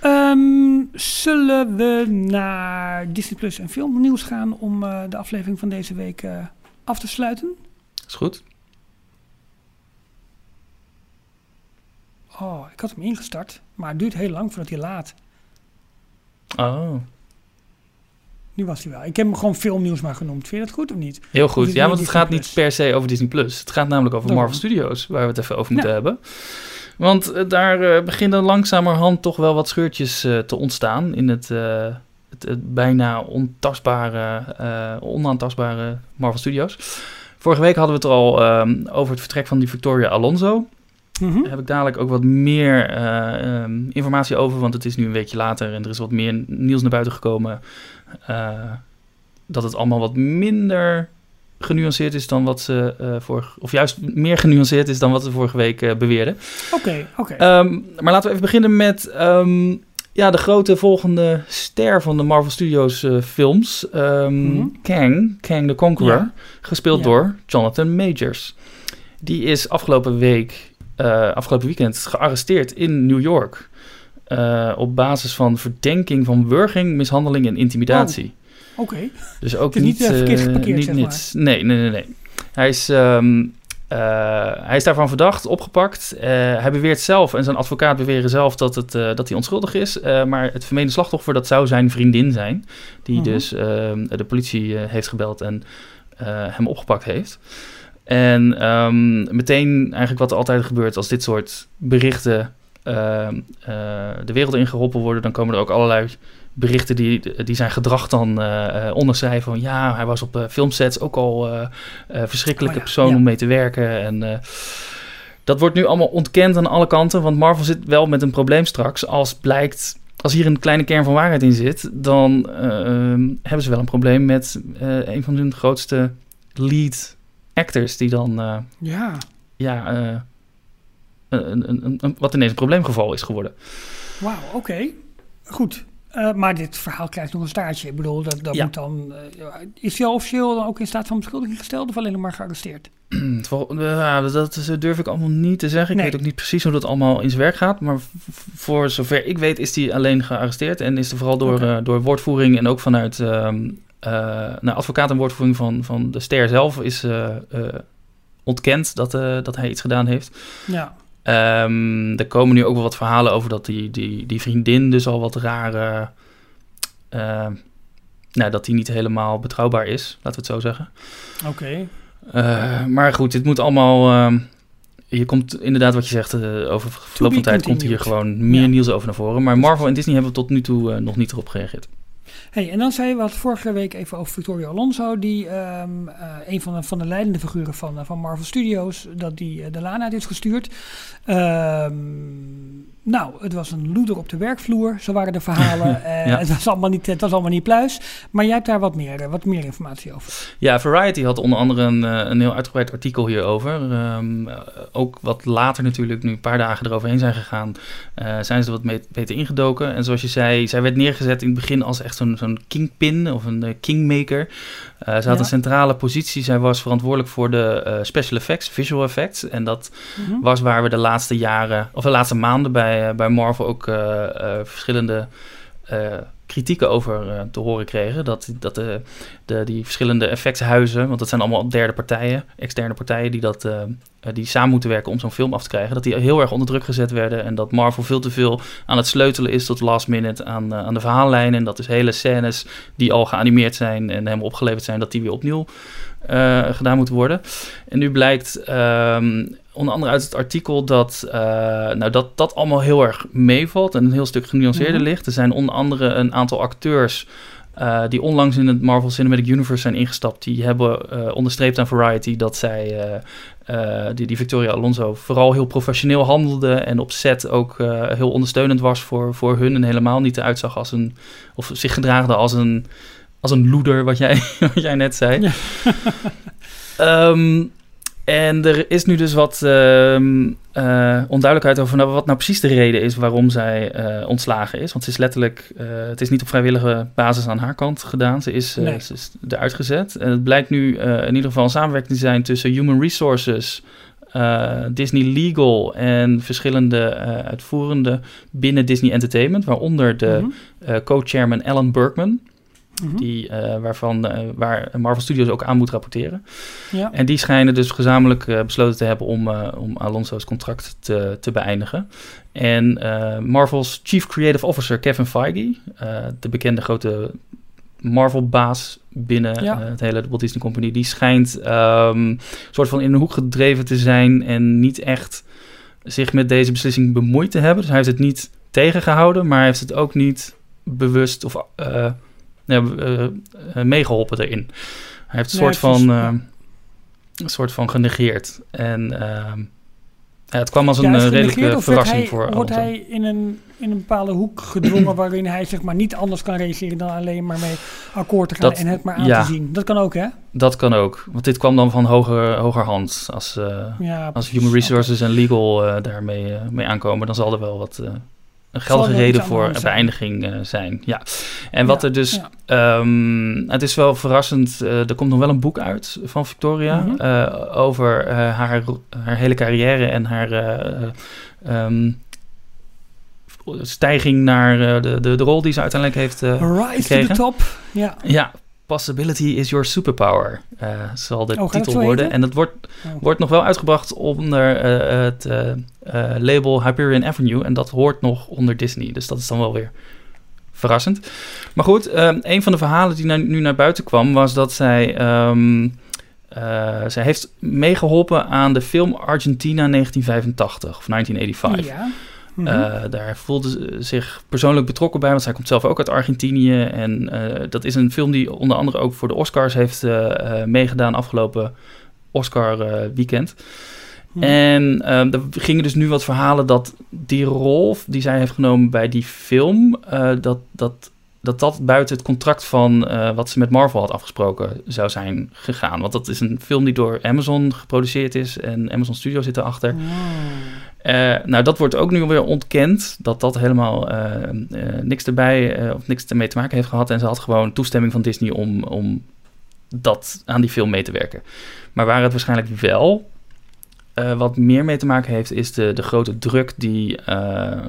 B: Ehm, zullen we naar Disney Plus en filmnieuws gaan om eh, de aflevering van deze week eh, af te sluiten?
C: Is goed.
B: Oh, ik had hem ingestart, maar het duurt heel lang voordat hij laat.
C: Oh,
B: Nu was hij wel. Ik heb hem gewoon filmnieuws maar genoemd. Vind je dat goed of niet?
C: heel goed. Ja, want het gaat niet per se over Disney+. Plus. Het gaat namelijk over
B: Daarom.
C: Marvel Studios, waar we het even over moeten
B: Ja.
C: hebben. Want eh, daar eh, beginnen langzamerhand toch wel wat scheurtjes eh, te ontstaan in het, het, het bijna ontastbare, onaantastbare Marvel Studios. Vorige week hadden we het er al ehm, over het vertrek van die Victoria Alonso.
B: Mhm.
C: Daar heb ik dadelijk ook wat meer eh, ehm, informatie over, want het is nu een weekje later en er is wat meer nieuws naar buiten gekomen. eh, dat het allemaal wat minder genuanceerd is dan wat ze vorige, of juist meer genuanceerd is dan wat ze vorige week beweerden.
B: Oké, oké.
C: Ehm, maar laten we even beginnen met ehm, ja, de grote volgende ster van de Marvel Studios films,
B: Mhm.
C: Kang, Kang the Conqueror,
B: Ja.
C: gespeeld
B: Ja.
C: door Jonathan Majors. Die is afgelopen week, afgelopen weekend gearresteerd in New York. eh, op basis van verdenking van wurging, mishandeling en intimidatie.
B: Oké.
C: Dus ook
B: niet,
C: niet,
B: eh, verkeerd
C: eh,
B: geparkeerd,
C: niet
B: zeg
C: niets. Nee, nee, nee, nee. Hij is, ehm, eh, hij is daarvan verdacht, opgepakt. Eh, hij beweert zelf en zijn advocaat beweren zelf dat, het, eh, dat hij onschuldig is. Eh, maar het vermeende slachtoffer, dat zou zijn vriendin zijn. Die
B: Mhm.
C: dus ehm, de politie eh, heeft gebeld en eh, hem opgepakt heeft. En ehm, meteen eigenlijk wat er altijd gebeurt als dit soort berichten ehm, eh, de wereld ingeholpen worden, dan komen er ook allerlei berichten die, die zijn gedrag dan eh, onderschrijven. Van ja, hij was op filmsets ook al verschrikkelijke
B: Oh ja,
C: persoon
B: ja.
C: om mee te werken. En dat wordt nu allemaal ontkend aan alle kanten, want Marvel zit wel met een probleem straks. Als blijkt, als hier een kleine kern van waarheid in zit, dan eh, ehm, hebben ze wel een probleem met een van hun grootste lead actors, die dan eh,
B: Ja.
C: ja, eh, een, een, een, wat ineens een probleemgeval is geworden.
B: Wauw, oké. Goed. Eh, maar dit verhaal krijgt nog een staartje. Ik bedoel, dat, dat
C: Ja.
B: moet dan... is hij officieel dan ook in staat van beschuldiging gesteld of alleen nog maar gearresteerd?
C: Dat durf ik allemaal niet te zeggen. Ik
B: Nee.
C: weet ook niet precies hoe dat allemaal in zijn werk gaat. Maar voor zover ik weet is hij alleen gearresteerd. En is er vooral door, door woordvoering en ook vanuit ehm eh, nou, advocaat en woordvoering van, van de ster zelf is eh, eh, ontkend dat, eh, dat hij iets gedaan heeft.
B: Ja.
C: Ehm, er komen nu ook wel wat verhalen over dat die, die, die vriendin dus al wat rare... eh, nou, dat die niet helemaal betrouwbaar is, laten we het zo zeggen.
B: Oké.
C: Eh, maar goed, dit moet allemaal. ehm, je komt inderdaad wat je zegt eh, over verloop van tijd komt hier gewoon meer
B: Ja.
C: nieuws over naar voren. Maar Marvel en Disney hebben tot nu toe eh, nog niet erop gereageerd.
B: Hey, en dan zei je wat vorige week even over Victoria Alonso, die ehm, eh, een van de, van de leidende figuren van, eh, van Marvel Studios, dat die eh, de laan uit is gestuurd. Ehm, nou, het was een loeder op de werkvloer, zo waren de verhalen. Eh, het, was allemaal niet, het was allemaal niet pluis, maar jij hebt daar wat meer, eh, wat meer informatie over.
C: Ja, Variety had onder andere een, eh, een heel uitgebreid artikel hierover. Ehm, eh, ook wat later natuurlijk, nu een paar dagen eroverheen zijn gegaan, zijn ze er wat mee, beter ingedoken. En zoals je zei, zij werd neergezet in het begin als echt zo'n zo'n kingpin of een kingmaker. Ze had
B: Ja.
C: een centrale positie. Zij was verantwoordelijk voor de special effects, visual effects. En dat
B: Mhm.
C: was waar we de laatste jaren, of de laatste maanden bij, eh, bij Marvel ook eh, eh, verschillende kritieken over te horen kregen. Dat, dat de, die verschillende effectshuizen, want dat zijn allemaal derde partijen, externe partijen die, dat, die samen moeten werken om zo'n film af te krijgen, dat die heel erg onder druk gezet werden en dat Marvel veel te veel aan het sleutelen is tot last minute aan, aan de verhaallijn. En dat dus hele scènes die al geanimeerd zijn en helemaal opgeleverd zijn, dat die weer opnieuw gedaan moeten worden. En nu blijkt ehm, onder andere uit het artikel dat, eh, nou, dat dat allemaal heel erg meevalt en een heel stuk genuanceerder
B: Mhm.
C: ligt. Er zijn onder andere een aantal acteurs eh, die onlangs in het Marvel Cinematic Universe zijn ingestapt. Die hebben eh, onderstreept aan Variety dat zij, die, die Victoria Alonso, vooral heel professioneel handelde en op set ook heel ondersteunend was voor, voor hun en helemaal niet uitzag als een, of zich gedraagde als een, als een loeder, wat jij, wat jij net zei.
B: Ja.
C: Ehm, en er is nu dus wat ehm, eh, onduidelijkheid over nou, wat nou precies de reden is waarom zij eh, ontslagen is. Want ze is letterlijk, eh, het is niet op vrijwillige basis aan haar kant gedaan. Ze is,
B: Nee.
C: ze is eruit gezet. En het blijkt nu in ieder geval een samenwerking te zijn tussen Human Resources, Disney Legal en verschillende uitvoerenden binnen Disney Entertainment. Waaronder de
B: Mhm.
C: co-chairman Alan Berkman,
B: Mhm.
C: die, eh, waarvan, eh, waar Marvel Studios ook aan moet rapporteren.
B: Ja.
C: En die schijnen dus gezamenlijk eh, besloten te hebben om, om Alonso's contract te, te beëindigen. En Marvel's Chief Creative Officer Kevin Feige, de bekende grote Marvel-baas binnen
B: Ja.
C: het hele Walt Disney Company, die schijnt ehm soort van in een hoek gedreven te zijn en niet echt zich met deze beslissing bemoeid te hebben. Dus hij heeft het niet tegengehouden, maar hij heeft het ook niet bewust of ja, eh, eh, meegeholpen erin. Hij heeft een soort van eh, een soort van genegeerd. En ehm, ja, het kwam als een redelijke verrassing
B: hij,
C: voor
B: Wordt hij in een, in een bepaalde hoek gedwongen waarin hij zeg maar niet anders kan reageren dan alleen maar mee akkoord te gaan
C: Dat-
B: en het maar aan
C: ja.
B: te zien. Dat kan ook, hè?
C: Dat kan ook, want dit kwam dan van hoger, hogerhand. Als, als. Human Resources en Legal daarmee mee aankomen, dan zal er wel wat een geldige reden voor
B: zijn.
C: beëindiging eh, zijn. Ja. En wat
B: Ja,
C: er dus,
B: ja.
C: ehm, het is wel verrassend, eh, er komt nog wel een boek uit van Victoria
B: Mhm.
C: eh, over haar, haar hele carrière en haar eh, ehm, stijging naar de, de, de rol die ze uiteindelijk heeft eh,
B: Rise to
C: gekregen.
B: the top. Ja.
C: ja, Possibility is your superpower, eh, zal de
B: Oh,
C: titel worden. En dat wordt,
B: Oh.
C: wordt nog wel uitgebracht onder eh, het eh, label Hyperion Avenue. En dat hoort nog onder Disney. Dus dat is dan wel weer verrassend. Maar goed, eh, een van de verhalen die nu, nu naar buiten kwam... was dat zij... ehm, eh, zij heeft meegeholpen aan de film Argentina 1985 of 1985.
B: Ja. Mhm.
C: Eh, daar voelde ze zich persoonlijk betrokken bij, want zij komt zelf ook uit Argentinië. En eh, dat is een film die onder andere ook voor de Oscars heeft eh, meegedaan afgelopen Oscar eh, weekend.
B: Mhm.
C: En eh, er gingen dus nu wat verhalen dat die rol die zij heeft genomen bij die film, dat, dat, dat dat buiten het contract van wat ze met Marvel had afgesproken zou zijn gegaan. Want dat is een film die door Amazon geproduceerd is en Amazon Studio zit erachter.
B: Oh.
C: Eh, nou, dat wordt ook nu weer ontkend, dat dat helemaal eh, eh, niks erbij of niks ermee te maken heeft gehad. En ze had gewoon toestemming van Disney om, om dat aan die film mee te werken. Maar waar het waarschijnlijk wel wat meer mee te maken heeft, is de, de grote druk die,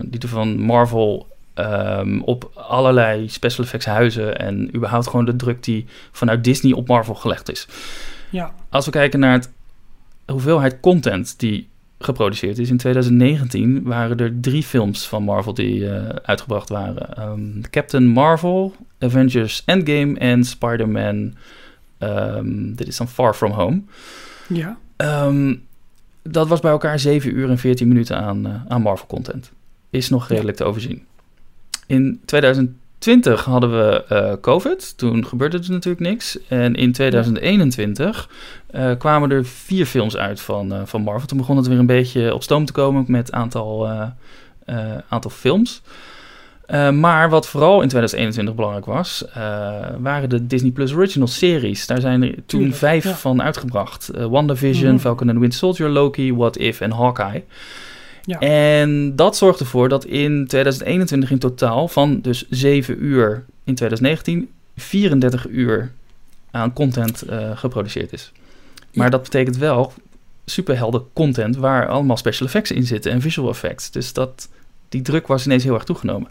C: die er van Marvel ehm, op allerlei special effects huizen en überhaupt gewoon de druk die vanuit Disney op Marvel gelegd is.
B: Ja,
C: Als we kijken naar het hoeveelheid content die geproduceerd is. In 2019 waren er drie films van Marvel die eh, uitgebracht waren. Ehm, Captain Marvel, Avengers Endgame en Spider-Man... ehm, dit is dan Far From Home.
B: ja.
C: Ehm, dat was bij elkaar 7 uur en 14 minuten aan, eh, aan Marvel content. Is nog redelijk te overzien. In 2020 hadden we eh, COVID. Toen gebeurde er natuurlijk niks. En in 2021 eh, kwamen er vier films uit van, eh, van Marvel. Toen begon het weer een beetje op stoom te komen met aantal, eh, eh, aantal films. Maar wat vooral in 2021 belangrijk was, waren de Disney Plus Original series. Daar zijn er toen vijf
B: ja.
C: van uitgebracht. WandaVision,
B: Mhm.
C: Falcon and the Winter Soldier, Loki, What If en Hawkeye.
B: Ja.
C: En dat zorgt ervoor dat in 2021 in totaal van dus 7 uur in 2019 34 uur aan content eh, geproduceerd is. Maar
B: Ja.
C: dat betekent wel superhelden content waar allemaal special effects in zitten en visual effects. Dus dat, die druk was ineens heel erg toegenomen.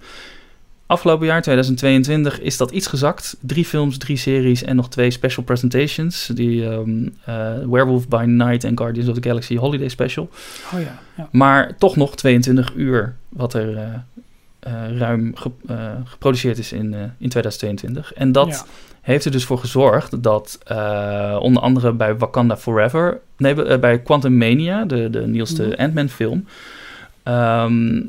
C: Afgelopen jaar, 2022, is dat iets gezakt. Drie films, drie series en nog twee special presentations. Die ehm, eh, Werewolf by Night en Guardians of the Galaxy Holiday Special.
B: Oh ja, ja.
C: Maar toch nog 22 uur wat er eh, eh, ruim ge- geproduceerd is in, in 2022. En dat
B: Ja.
C: heeft er dus voor gezorgd dat onder andere bij Wakanda Forever... Nee, bij Quantum Mania, de, de nieuwste
B: Mhm.
C: Ant-Man film... ehm,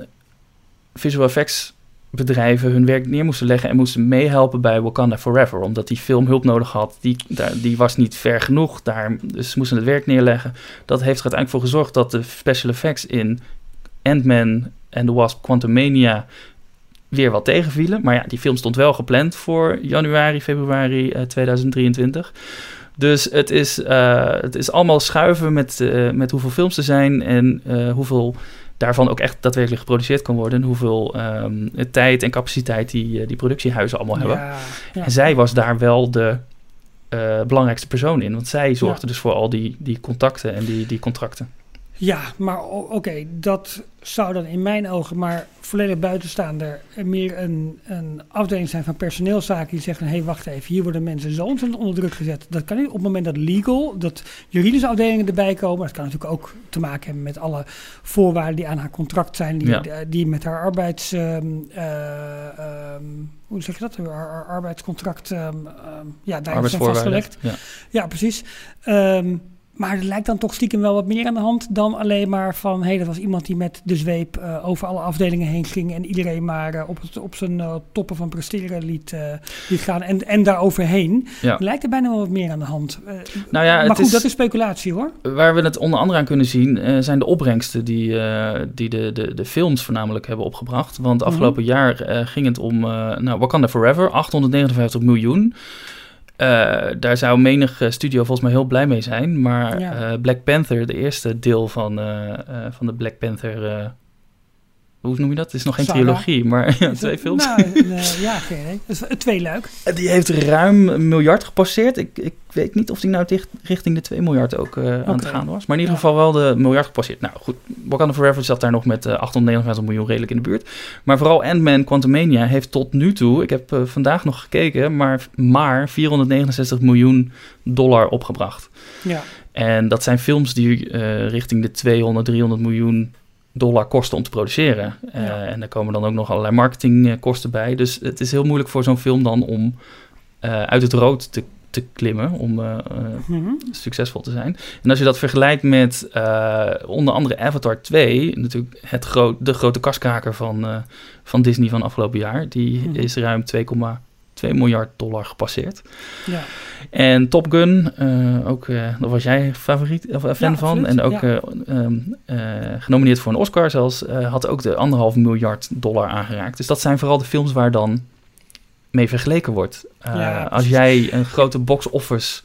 C: visual effects bedrijven hun werk neer moesten leggen en moesten meehelpen bij Wakanda Forever. Omdat die film hulp nodig had. Die, die was niet ver genoeg. Daar, dus ze moesten het werk neerleggen. Dat heeft er uiteindelijk voor gezorgd dat de special effects in Ant-Man en The Wasp Quantumania weer wat tegenvielen. Maar ja, die film stond wel gepland voor januari, februari eh, 2023. Dus het is, eh, het is allemaal schuiven met, eh, met hoeveel films er zijn en eh, hoeveel daarvan ook echt daadwerkelijk geproduceerd kan worden. En hoeveel ehm, tijd en capaciteit die, eh, die productiehuizen allemaal hebben.
B: Ja, ja.
C: En zij was daar wel de eh, belangrijkste persoon in. Want zij zorgde dus voor al die, die contacten en die, die contracten.
B: Ja, maar oké, dat zou dan in mijn ogen maar volledig buitenstaander meer een, een afdeling zijn van personeelszaken die zeggen: hé, hey, wacht even, hier worden mensen zo ontzettend onder druk gezet. Dat kan niet op het moment dat legal, dat juridische afdelingen erbij komen. Dat kan natuurlijk ook te maken hebben met alle voorwaarden die aan haar contract zijn, die,
C: Ja.
B: die, die met haar arbeids. ehm, eh, ehm, hoe zeg je dat? Haar, haar arbeidscontract. ehm, ja, daar zijn vastgelegd.
C: Ja.
B: Ja, precies. Maar er lijkt dan toch stiekem wel wat meer aan de hand dan alleen maar van... hé, hey, dat was iemand die met de zweep eh, over alle afdelingen heen ging... en iedereen maar eh, op, het, op zijn eh, toppen van presteren liet, liet gaan en, en daar overheen.
C: Ja.
B: Lijkt er bijna wel wat meer aan de hand.
C: Nou ja,
B: maar
C: het
B: goed,
C: is-
B: dat is speculatie hoor.
C: Waar we het onder andere aan kunnen zien, zijn de opbrengsten die, die de, de, de films voornamelijk hebben opgebracht. Want
B: Mhm.
C: afgelopen jaar ging het om nou, Wakanda Forever, 859 miljoen. Eh, daar zou menig studio volgens mij heel blij mee zijn. Maar
B: Ja.
C: eh, Black Panther, de eerste deel van, eh, van de Black Panther... hoe noem je dat? Het is nog geen
B: Saga.
C: trilogie, maar ja, twee films.
B: Nou, eh, ja, geen een tweeluik.
C: Die heeft ruim een miljard gepasseerd. Ik, ik weet niet of die nou dicht, richting de 2 miljard ook eh, aan het gaan was. Maar in ieder
B: Ja.
C: geval wel de miljard gepasseerd. Nou goed, Wakanda Forever zat daar nog met eh 859 miljoen redelijk in de buurt. Maar vooral Ant-Man Quantumania heeft tot nu toe, ik heb vandaag nog gekeken, maar, maar 469 miljoen dollar opgebracht.
B: Ja,
C: En dat zijn films die richting de 200, 300 miljoen dollar kosten om te produceren. Eh. En daar komen dan ook nog allerlei marketingkosten bij. Dus het is heel moeilijk voor zo'n film dan om eh, uit het rood te, te klimmen, om eh,
B: Mhm.
C: succesvol te zijn. En als je dat vergelijkt met onder andere Avatar 2, natuurlijk het groot, de grote kaskraker van, van Disney van afgelopen jaar, die
B: Mhm.
C: is ruim 2,2 miljard dollar gepasseerd.
B: ja.
C: En Top Gun, eh, ook, eh daar was jij favoriet, of eh, fan
B: Ja,
C: van.
B: absoluut,
C: En ook
B: ja.
C: eh, ehm, eh, genomineerd voor een Oscar zelfs. had ook de anderhalf miljard dollar aangeraakt. Dus dat zijn vooral de films waar dan mee vergeleken wordt. Als jij een grote box-office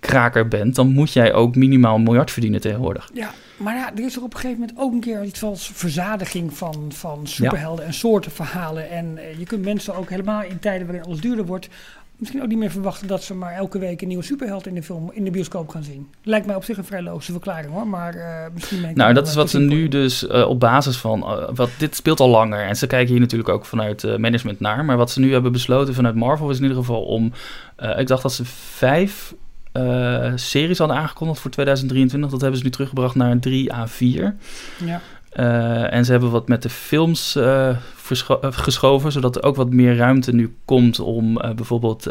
C: kraker bent, dan moet jij ook minimaal een miljard verdienen tegenwoordig.
B: Ja, Maar ja, er is er op een gegeven moment ook een keer iets als verzadiging van, van superhelden en soorten verhalen. En eh, je kunt mensen ook helemaal in tijden waarin alles duurder wordt, misschien ook niet meer verwachten dat ze maar elke week een nieuwe superheld in de film in de bioscoop gaan zien. Lijkt mij op zich een vrij logische verklaring hoor, maar eh, misschien. Ben ik
C: Nou, dat is wat ze nu
B: in.
C: dus eh, op basis van. wat, dit speelt al langer en ze kijken hier natuurlijk ook vanuit management naar. Maar wat ze nu hebben besloten vanuit Marvel is in ieder geval om. ik dacht dat ze vijf eh, series hadden aangekondigd voor 2023. Dat hebben ze nu teruggebracht naar 3 à 4.
B: Ja.
C: Eh, en ze hebben wat met de films eh, geschoven, zodat er ook wat meer ruimte nu komt om bijvoorbeeld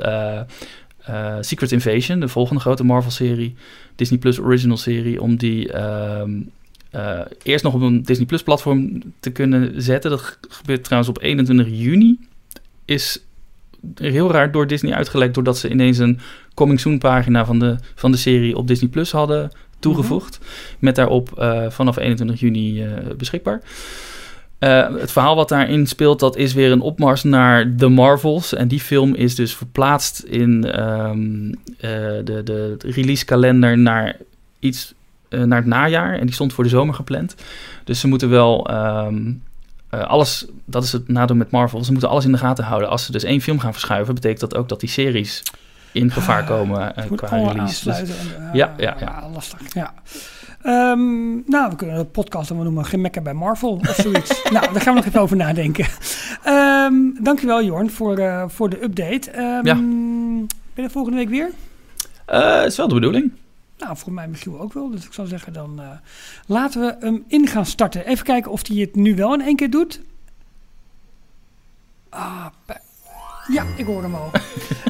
C: Secret Invasion, de volgende grote Marvel-serie, Disney Plus Original serie, om die ehm, eh, eerst nog op een Disney Plus platform te kunnen zetten. Dat ge- gebeurt trouwens op 21 juni. Is heel raar door Disney uitgelekt, doordat ze ineens een coming soon pagina van de, van de serie op Disney Plus hadden toegevoegd. Met daarop eh, vanaf 21 juni eh, beschikbaar. Eh, het verhaal wat daarin speelt, dat is weer een opmars naar The Marvels. En die film is dus verplaatst in ehm, eh, de, de releasekalender naar iets naar het najaar. En die stond voor de zomer gepland. Dus ze moeten wel ehm, eh, alles, dat is het nadeel met Marvel, ze moeten alles in de gaten houden. Als ze dus één film gaan verschuiven, betekent dat ook dat die series in gevaar komen eh, qua release. Dus-
B: eh,
C: Ja, ja, ja.
B: Lastig, ja. Ehm, nou, we kunnen de podcast dan wel noemen Gemekken bij Marvel of zoiets. nou, daar gaan we nog even over nadenken. Ehm dankjewel Jorn voor, eh, voor de update. Ehm,
C: Ja.
B: Ben je volgende week weer?
C: Eh, is wel de bedoeling.
B: Nou, voor mij misschien ook wel. Dus ik zou zeggen, dan eh, laten we hem in gaan starten. Even kijken of hij het nu wel in één keer doet. Ah, ja, ik hoor hem al.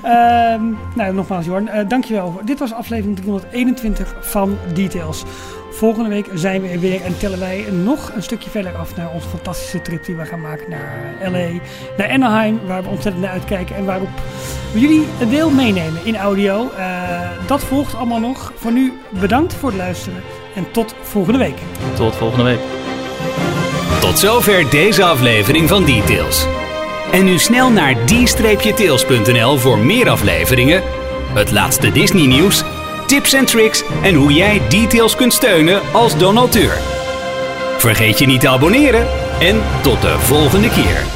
B: Ehm, nou, nogmaals, Jorn, eh, dankjewel. Dit was aflevering 321 van Details. Volgende week zijn we er weer en tellen wij nog een stukje verder af naar onze fantastische trip die we gaan maken naar LA, naar Anaheim, waar we ontzettend naar uitkijken en waarop we jullie een deel meenemen in audio. Eh, dat volgt allemaal nog. Voor nu bedankt voor het luisteren en tot volgende week.
C: Tot volgende week.
A: Tot zover deze aflevering van Details. En nu snel naar d-tails.nl voor meer afleveringen, het laatste Disney nieuws, tips en tricks en hoe jij Details kunt steunen als donateur. Vergeet je niet te abonneren en tot de volgende keer.